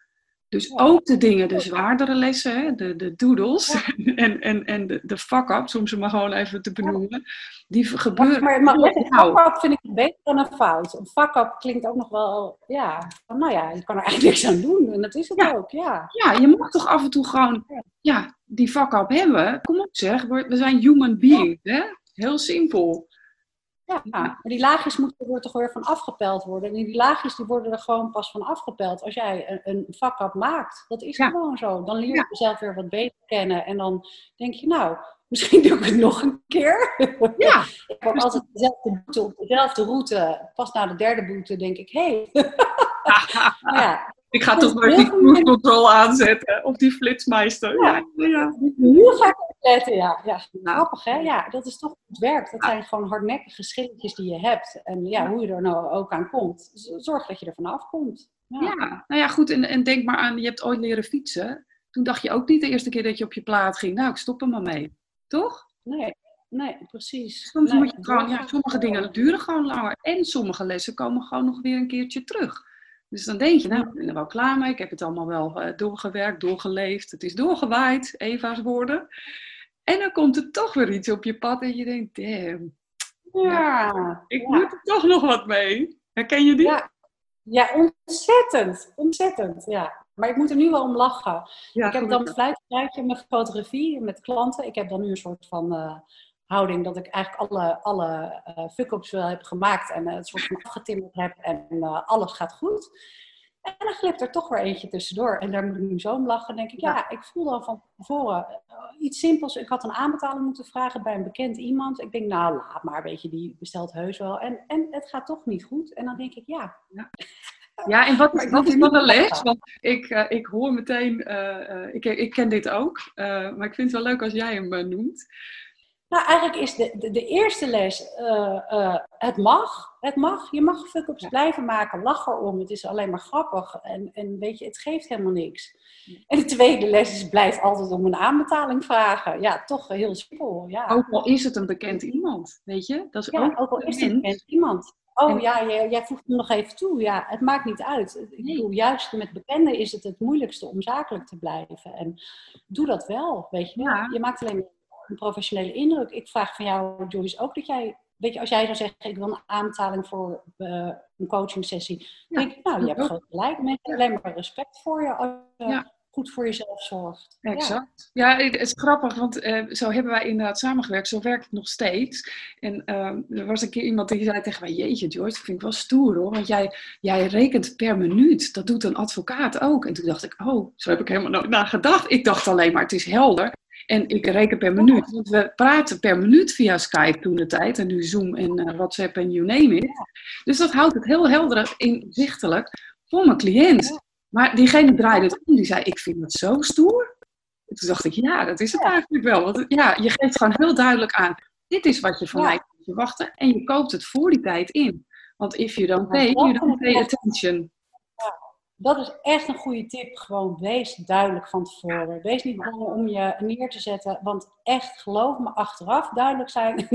Dus ook de dingen, de zwaardere lessen, hè, de, de doodles <laughs> en, en, en de, de fuck-ups, om ze maar gewoon even te benoemen, die gebeuren. Maar, maar, een fuck-up vind ik beter dan een fout. Een fuck-up klinkt ook nog wel, ja, nou ja, je kan er eigenlijk niks aan doen. En dat is het ook, ja. Ja, je mag toch af en toe gewoon, ja, die fuck-up hebben. Kom op zeg, we zijn human beings, hè? Heel simpel. Ja, maar die laagjes moeten er toch weer van afgepeld worden. En die laagjes die worden er gewoon pas van afgepeld als jij een, een vak maakt. Dat is gewoon zo. Dan leer je jezelf weer wat beter kennen. En dan denk je, nou, <laughs> misschien doe ik het nog een keer. Ja. <laughs> ik heb altijd dezelfde boete op dezelfde route. Pas na de derde boete denk ik, hé. Hey. <laughs> ja. Ik ga toch maar die cruise control aanzetten op die flitsmeister. Ja, ja. ja. Heel vaak opletten, ja. ja. Grappig, hè? Ja, dat is toch het werk. Dat zijn gewoon hardnekkige schilletjes die je hebt. En ja, hoe je er nou ook aan komt. Zorg dat je er vanaf komt. Ja. ja, nou ja, goed. En, en denk maar aan, je hebt ooit leren fietsen. Toen dacht je ook niet de eerste keer dat je op je plaat ging. Nou, ik stop er maar mee. Toch? Nee, nee, precies. Soms moet je gewoon, ja, sommige dingen duren gewoon langer. En sommige lessen komen gewoon nog weer een keertje terug. Dus dan denk je, nou, ik ben er wel klaar mee. Ik heb het allemaal wel uh, doorgewerkt, doorgeleefd. Het is doorgewaaid, Eva's woorden. En dan komt er toch weer iets op je pad en je denkt, damn. Ja, ik moet er toch nog wat mee. Herken je die? Ja, ja ontzettend. Ontzettend, ja. Maar ik moet er nu wel om lachen. ik heb dan een fluitje met fotografie met klanten. Ik heb dan nu een soort van... Uh, houding dat ik eigenlijk alle, alle uh, fuck-ups wel heb gemaakt en uh, het soort van afgetimmerd heb en uh, alles gaat goed. En dan glipt er toch weer eentje tussendoor. En daar moet ik nu zo om lachen. denk ik, ja, ik voel dan van tevoren iets simpels. Ik had een aanbetaling moeten vragen bij een bekend iemand. Ik denk, nou, laat maar, weet je, die bestelt heus wel. En, en het gaat toch niet goed. En dan denk ik, ja. ja. Ja, en wat is, wat is dan een les? Want ik, uh, ik hoor meteen, uh, uh, ik, ik ken dit ook, maar ik vind het wel leuk als jij hem noemt. Nou, eigenlijk is de, de, de eerste les, uh, uh, het mag. Het mag. Je mag fuck-ups blijven maken, lach erom. Het is alleen maar grappig. En, en weet je, het geeft helemaal niks. En de tweede les is, blijf altijd om een aanbetaling vragen. Ja, toch heel simpel. Ja. Ook al is het een bekend iemand, weet je? Dat is ook, ook al is het een bekend iemand. Oh ja, jij, jij voegt me nog even toe. Ja, het maakt niet uit. Ik bedoel, juist met bekenden is het het moeilijkste om zakelijk te blijven. En doe dat wel, weet je. Ja. Je maakt alleen een professionele indruk. Ik vraag van jou, Joyce, ook dat jij, weet je, als jij zou zeggen, ik wil een aanbetaling voor uh, een coaching sessie, ja, denk ik, nou, je hebt gewoon gelijk. Mensen alleen maar respect voor je als je goed voor jezelf zorgt. Exact. Ja, het is grappig, want uh, zo hebben wij inderdaad samengewerkt. Zo werkt het nog steeds. En uh, er was een keer iemand die zei tegen mij, jeetje Joyce, dat vind ik wel stoer hoor. Want jij, jij rekent per minuut. Dat doet een advocaat ook. En toen dacht ik, oh, zo heb ik helemaal nooit nagedacht. Ik dacht alleen maar, het is helder. En ik reken per minuut. Want we praten per minuut via Skype toen de tijd. En nu Zoom en uh, WhatsApp en you name it. Dus dat houdt het heel helder inzichtelijk voor mijn cliënt. Maar diegene draaide het om. Die zei, ik vind het zo stoer. En toen dacht ik, ja, dat is het eigenlijk wel. Want ja, je geeft gewoon heel duidelijk aan. Dit is wat je van mij kunt verwachten. En je koopt het voor die tijd in. Want if you don't pay, you don't pay attention dat is echt een goede tip. Gewoon wees duidelijk van tevoren. Wees niet bang om je neer te zetten. Want echt, geloof me, achteraf duidelijk zijn, <laughs>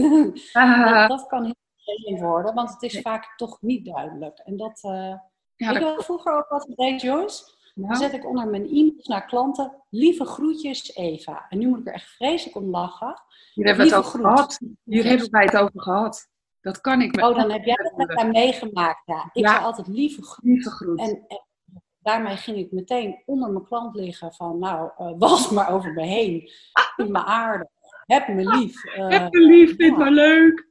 dat, dat, kan heel vervelend worden. Want het is vaak toch niet duidelijk. En dat, uh, ja, ik dat... vroeger ook wat deed, Joyce. Dan zet ik onder mijn e-mails naar klanten, lieve groetjes Eva. En nu moet ik er echt vreselijk om lachen. Hier hebben we het over gehad. Hier hebben wij het over gehad. Dat kan ik Oh, dan heb jij dat met mij meegemaakt. Ja. Ik ja. altijd lieve groet. Lieve groet. En, en daarmee ging ik meteen onder mijn klant liggen van, nou, uh, <laughs> was maar over me heen. Vind me aardig. Heb me lief. Uh, <laughs> Heb me lief, vind me leuk.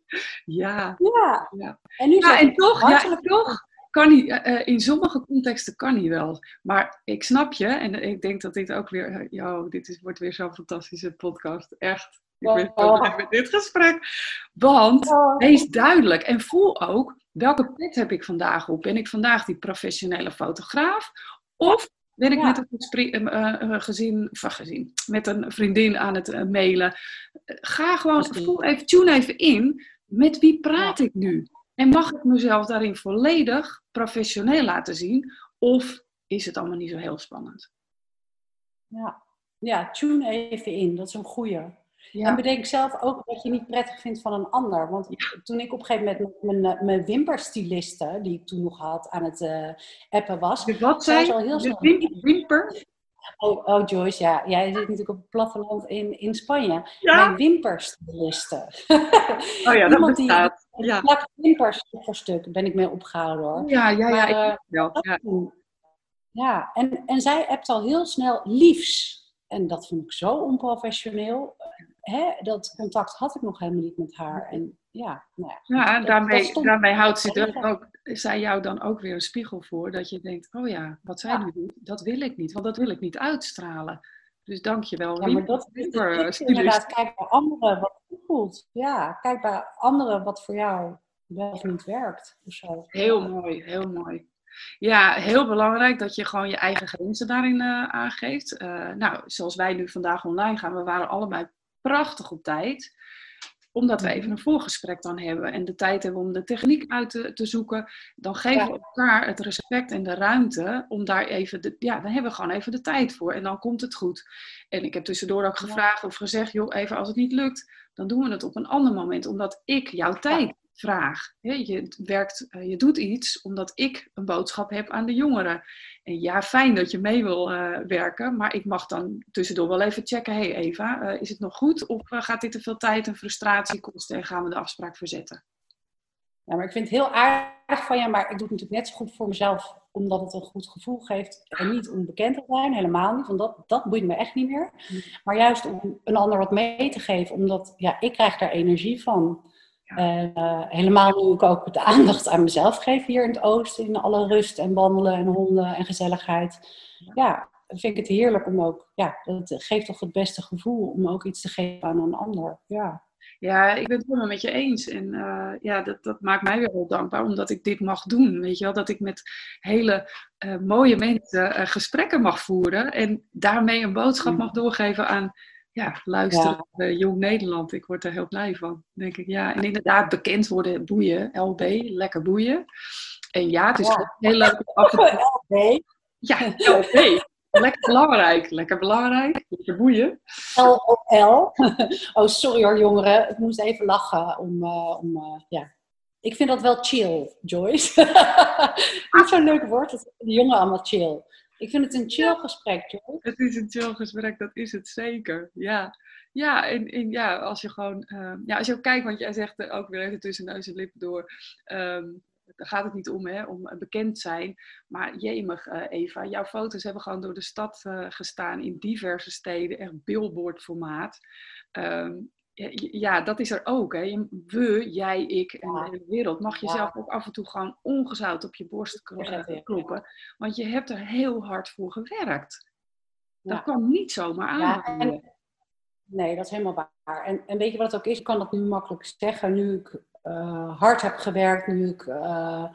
Ja. Ja. ja. En, nu ja, en toch, ja, toch kan hij, uh, in sommige contexten kan hij wel. Maar ik snap je, en ik denk dat dit ook weer, uh, dit is, wordt weer zo'n fantastische podcast. Echt. Ik ben zo blij met dit gesprek. Want oh. wees duidelijk en voel ook welke pet heb ik vandaag op? Ben ik vandaag die professionele fotograaf? Of ben ik met een uh, gezin, gezin, met een vriendin aan het uh, mailen? Ga gewoon, voel even, tune even in. Met wie praat ik nu? En mag ik mezelf daarin volledig professioneel laten zien? Of is het allemaal niet zo heel spannend? Ja, ja tune even in. Dat is een goeie. En bedenk zelf ook wat je niet prettig vindt van een ander. Want toen ik op een gegeven moment met mijn, eh, mijn wimperstyliste, die ik toen nog had, aan het uh, appen was. Dus wat zei? Al heel snel... wimper? Oh, oh, Joyce, ja. Jij zit natuurlijk op het platteland in, in Spanje. Ja? Mijn wimperstyliste. <laughs> Oh ja, dat bestaat. Die, ja. plakt wimpers voor stuk, ben ik mee opgehouden hoor. Ja, ja, ja. Maar, ik, ja, ja. ja. En, en zij appt al heel snel liefs. En dat vond ik zo onprofessioneel. Hè, dat contact had ik nog helemaal niet met haar. En ja, nou ja, ja en daarmee, daarmee houdt ze er ook, zij jou dan ook weer een spiegel voor. Dat je denkt, oh ja, wat zij nu doet, dat wil ik niet. Want dat wil ik niet uitstralen. Dus dank je wel. Ja, maar dat is inderdaad, kijk bij anderen wat goed voelt. Ja, kijk bij anderen wat voor jou wel of niet werkt. Of zo. Heel mooi, heel mooi. Ja, heel belangrijk dat je gewoon je eigen grenzen daarin uh, aangeeft. Uh, nou, zoals wij nu vandaag online gaan, we waren allebei prachtig op tijd omdat we even een voorgesprek dan hebben en de tijd hebben om de techniek uit te, te zoeken, dan geven we elkaar het respect en de ruimte om daar even, de, ja, dan hebben we gewoon even de tijd voor en dan komt het goed. En ik heb tussendoor ook gevraagd of gezegd, joh, even als het niet lukt, dan doen we het op een ander moment, omdat ik jouw tijd vraag. Je, werkt, eh, je doet iets omdat ik een boodschap heb aan de jongeren. En ja, fijn dat je mee wil uh, werken, maar ik mag dan tussendoor wel even checken. hey Eva, uh, is het nog goed of gaat dit te veel tijd en frustratie kosten en gaan we de afspraak verzetten? Ja, maar ik vind het heel aardig van je, maar ik doe het natuurlijk net zo goed voor mezelf, omdat het een goed gevoel geeft. En niet om bekend te zijn, helemaal niet, want dat, dat boeit me echt niet meer. Maar juist om een ander wat mee te geven, omdat ja, ik krijg daar energie van. Uh, helemaal nu ik ook de aandacht aan mezelf geef hier in het oosten, in alle rust en wandelen en honden en gezelligheid. Ja, vind ik het heerlijk om ook, ja, dat geeft toch het beste gevoel om ook iets te geven aan een ander. Ja. Ja, ik ben het helemaal met je eens. En uh, ja, dat, dat maakt mij weer heel dankbaar, omdat ik dit mag doen. Weet je wel, dat ik met hele uh, mooie mensen uh, gesprekken mag voeren en daarmee een boodschap mag doorgeven aan ja, luisteren ja. Jong Nederland. Ik word er heel blij van, denk ik. Ja, en inderdaad, bekend worden, boeien, LB, lekker boeien. En ja, het is ja. heel leuk LB? Ja, LB. <laughs> Lekker belangrijk, lekker belangrijk, lekker boeien. L op L. <laughs> Oh, sorry hoor jongeren, ik moest even lachen om, uh, om uh, ja. Ik vind dat wel chill, Joyce. <laughs> Niet zo'n leuk woord, de jongen allemaal chill. Ik vind het een chill gesprek, joh. Het is een chill gesprek, dat is het zeker. Ja, ja, en, en ja, als je gewoon, uh, ja, als je ook kijkt, want jij zegt ook weer even tussen neus en lippen door, um, daar gaat het niet om, hè, om bekend zijn. Maar jemig, uh, Eva, jouw foto's hebben gewoon door de stad uh, gestaan in diverse steden, echt billboardformaat. Um, ja, dat is er ook. Hè. We, jij, ik en de hele wereld mag jezelf ook af en toe gewoon ongezout op je borst kloppen. Want je hebt er heel hard voor gewerkt. Dat ja. kwam niet zomaar aan. nee, dat is helemaal waar. En, en weet je wat het ook is? Ik kan dat nu makkelijk zeggen. Nu ik uh, hard heb gewerkt, nu ik uh,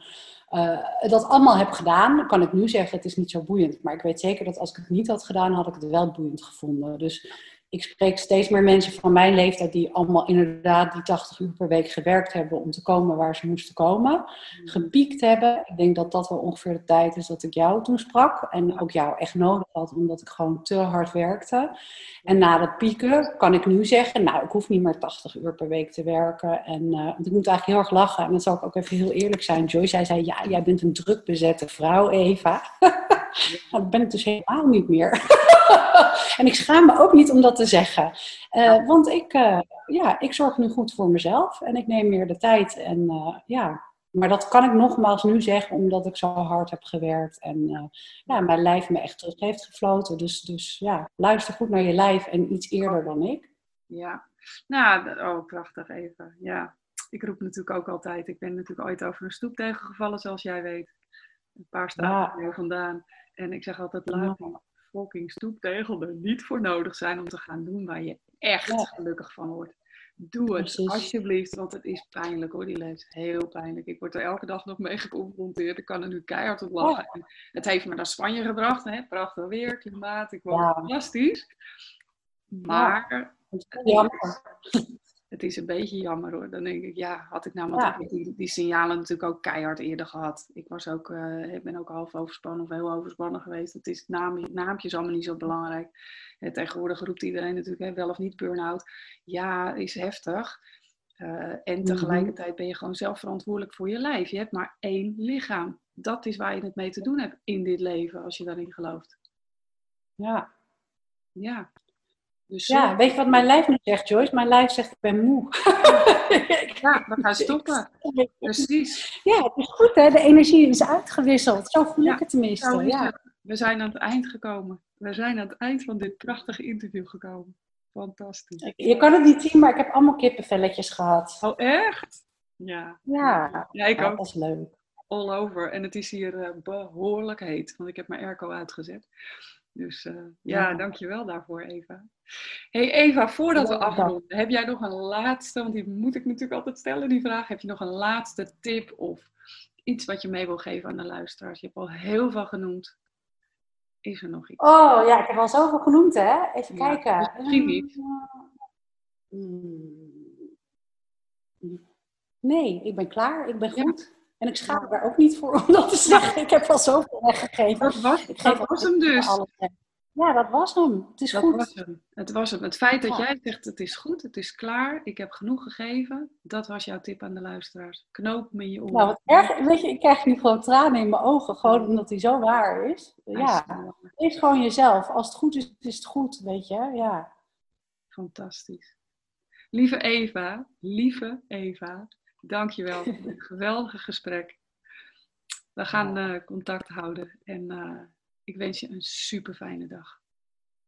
uh, dat allemaal heb gedaan, kan ik nu zeggen, het is niet zo boeiend. Maar ik weet zeker dat als ik het niet had gedaan, had ik het wel boeiend gevonden. Dus ik spreek steeds meer mensen van mijn leeftijd die allemaal inderdaad die 80 uur per week gewerkt hebben om te komen waar ze moesten komen. Mm. Gepiekt hebben. Ik denk dat dat wel ongeveer de tijd is dat ik jou toen sprak. En ook jou echt nodig had, omdat ik gewoon te hard werkte. En na dat pieken kan ik nu zeggen, nou, ik hoef niet meer 80 uur per week te werken. En uh, want ik moet eigenlijk heel erg lachen. En dan zal ik ook even heel eerlijk zijn. Joyce, zij zei, ja, jij bent een druk bezette vrouw, Eva. <laughs> Nou, dat ben ik dus helemaal niet meer. <laughs> en ik schaam me ook niet om dat te zeggen. Uh, want ik, uh, ja, ik zorg nu goed voor mezelf en ik neem meer de tijd. En uh, ja, maar dat kan ik nogmaals nu zeggen omdat ik zo hard heb gewerkt en ja, mijn lijf me echt terug heeft gefloten. Dus, dus ja, luister goed naar je lijf en iets eerder dan ik. Ja, nou, oh, prachtig even. Ja, ik roep natuurlijk ook altijd. Ik ben natuurlijk ooit over een stoep tegengevallen, zoals jij weet. Een paar straten ja. vandaan. En ik zeg altijd, laat die fucking stoeptegel er niet voor nodig zijn om te gaan doen waar je echt gelukkig van wordt. Doe het alsjeblieft, want het is pijnlijk hoor, die les. Heel pijnlijk. Ik word er elke dag nog mee geconfronteerd. Ik kan er nu keihard op lachen. En het heeft me naar Spanje gebracht. Hè? Prachtig weer, klimaat. Ik ja. fantastisch. Maar... het is een beetje jammer hoor. Dan denk ik, ja, had ik nou, want die, die signalen natuurlijk ook keihard eerder gehad. Ik was ook, uh, ik ben ook half overspannen of heel overspannen geweest. Het is naam, naampjes allemaal niet zo belangrijk. En tegenwoordig roept iedereen natuurlijk hè, wel of niet burn-out. Ja, is heftig. Uh, en mhm. tegelijkertijd ben je gewoon zelf verantwoordelijk voor je lijf. Je hebt maar één lichaam. Dat is waar je het mee te doen hebt in dit leven, als je daarin gelooft. Ja. Ja. Dus, ja, weet je wat mijn lijf nu zegt, Joyce? Mijn lijf zegt, ik ben moe. <laughs> ja, we gaan <laughs> stoppen. Precies. Ja, het is goed hè, de energie is uitgewisseld. Zo voel ik het tenminste. Ja. We zijn aan het eind gekomen. We zijn aan het eind van dit prachtige interview gekomen. Fantastisch. Je kan het niet zien, maar ik heb allemaal kippenvelletjes gehad. Oh, echt? Ja. Ja, ja ik ook. Dat was leuk. All over. En het is hier uh, behoorlijk heet, want ik heb mijn airco uitgezet. Dus uh, ja, ja, dankjewel daarvoor, Eva. Hey Eva, voordat we afronden, heb jij nog een laatste, want die moet ik natuurlijk altijd stellen, die vraag. Heb je nog een laatste tip of iets wat je mee wil geven aan de luisteraars? Je hebt al heel veel genoemd. Is er nog iets? Oh ja, ik heb al zoveel genoemd, hè? Even kijken. Misschien niet. Hmm. Nee, ik ben klaar. Ik ben goed. En ik schaam me daar ook niet voor om dat te zeggen. Ik heb al zoveel weggegeven. Dat was, ik dat was hem dus. Ja, dat was hem. Het is dat goed. Was hem. Het was hem. Het feit dat jij zegt het is goed, het is klaar, ik heb genoeg gegeven, dat was jouw tip aan de luisteraars. Knoop me in je oren. Nou, wat erg, weet je, ik krijg nu gewoon tranen in mijn ogen, gewoon omdat hij zo waar is. Ja, is gewoon jezelf. Als het goed is, is het goed, weet je. Ja. Fantastisch. Lieve Eva, lieve Eva, dankjewel geweldige gesprek. We gaan uh, contact houden en... Uh, ik wens je een super fijne dag.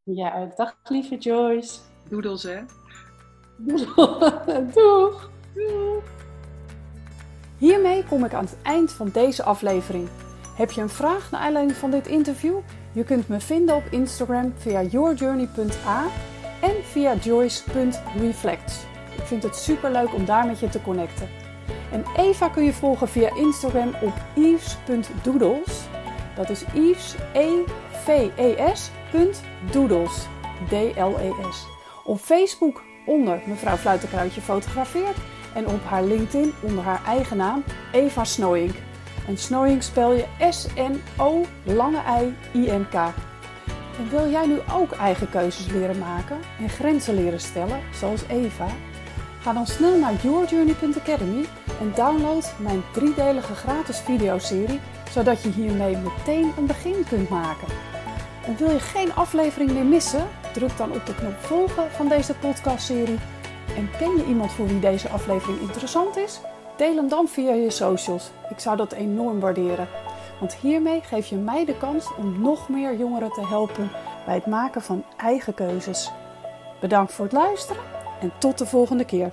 Ja, dag lieve Joyce. Doedels hè. <laughs> Doeg. Doeg. Hiermee kom ik aan het eind van deze aflevering. Heb je een vraag naar aanleiding van dit interview? Je kunt me vinden op Instagram via yourjourney.a en via joyce.reflects. Ik vind het super leuk om daar met je te connecten. En Eva kun je volgen via Instagram op eves.doodles. Dat is E-V-E-S, Doodles, D-L-E-S. Op Facebook onder mevrouw Fluitenkruidje fotografeert en op haar LinkedIn onder haar eigen naam Eva Snowink. En Snowink spel je S-N-O lange I-I-N-K. En wil jij nu ook eigen keuzes leren maken en grenzen leren stellen, zoals Eva? Ga dan snel naar yourjourney.academy en download mijn driedelige gratis videoserie zodat je hiermee meteen een begin kunt maken. En wil je geen aflevering meer missen? Druk dan op de knop volgen van deze podcastserie. En ken je iemand voor wie deze aflevering interessant is? Deel hem dan via je socials. Ik zou dat enorm waarderen. Want hiermee geef je mij de kans om nog meer jongeren te helpen bij het maken van eigen keuzes. Bedankt voor het luisteren en tot de volgende keer.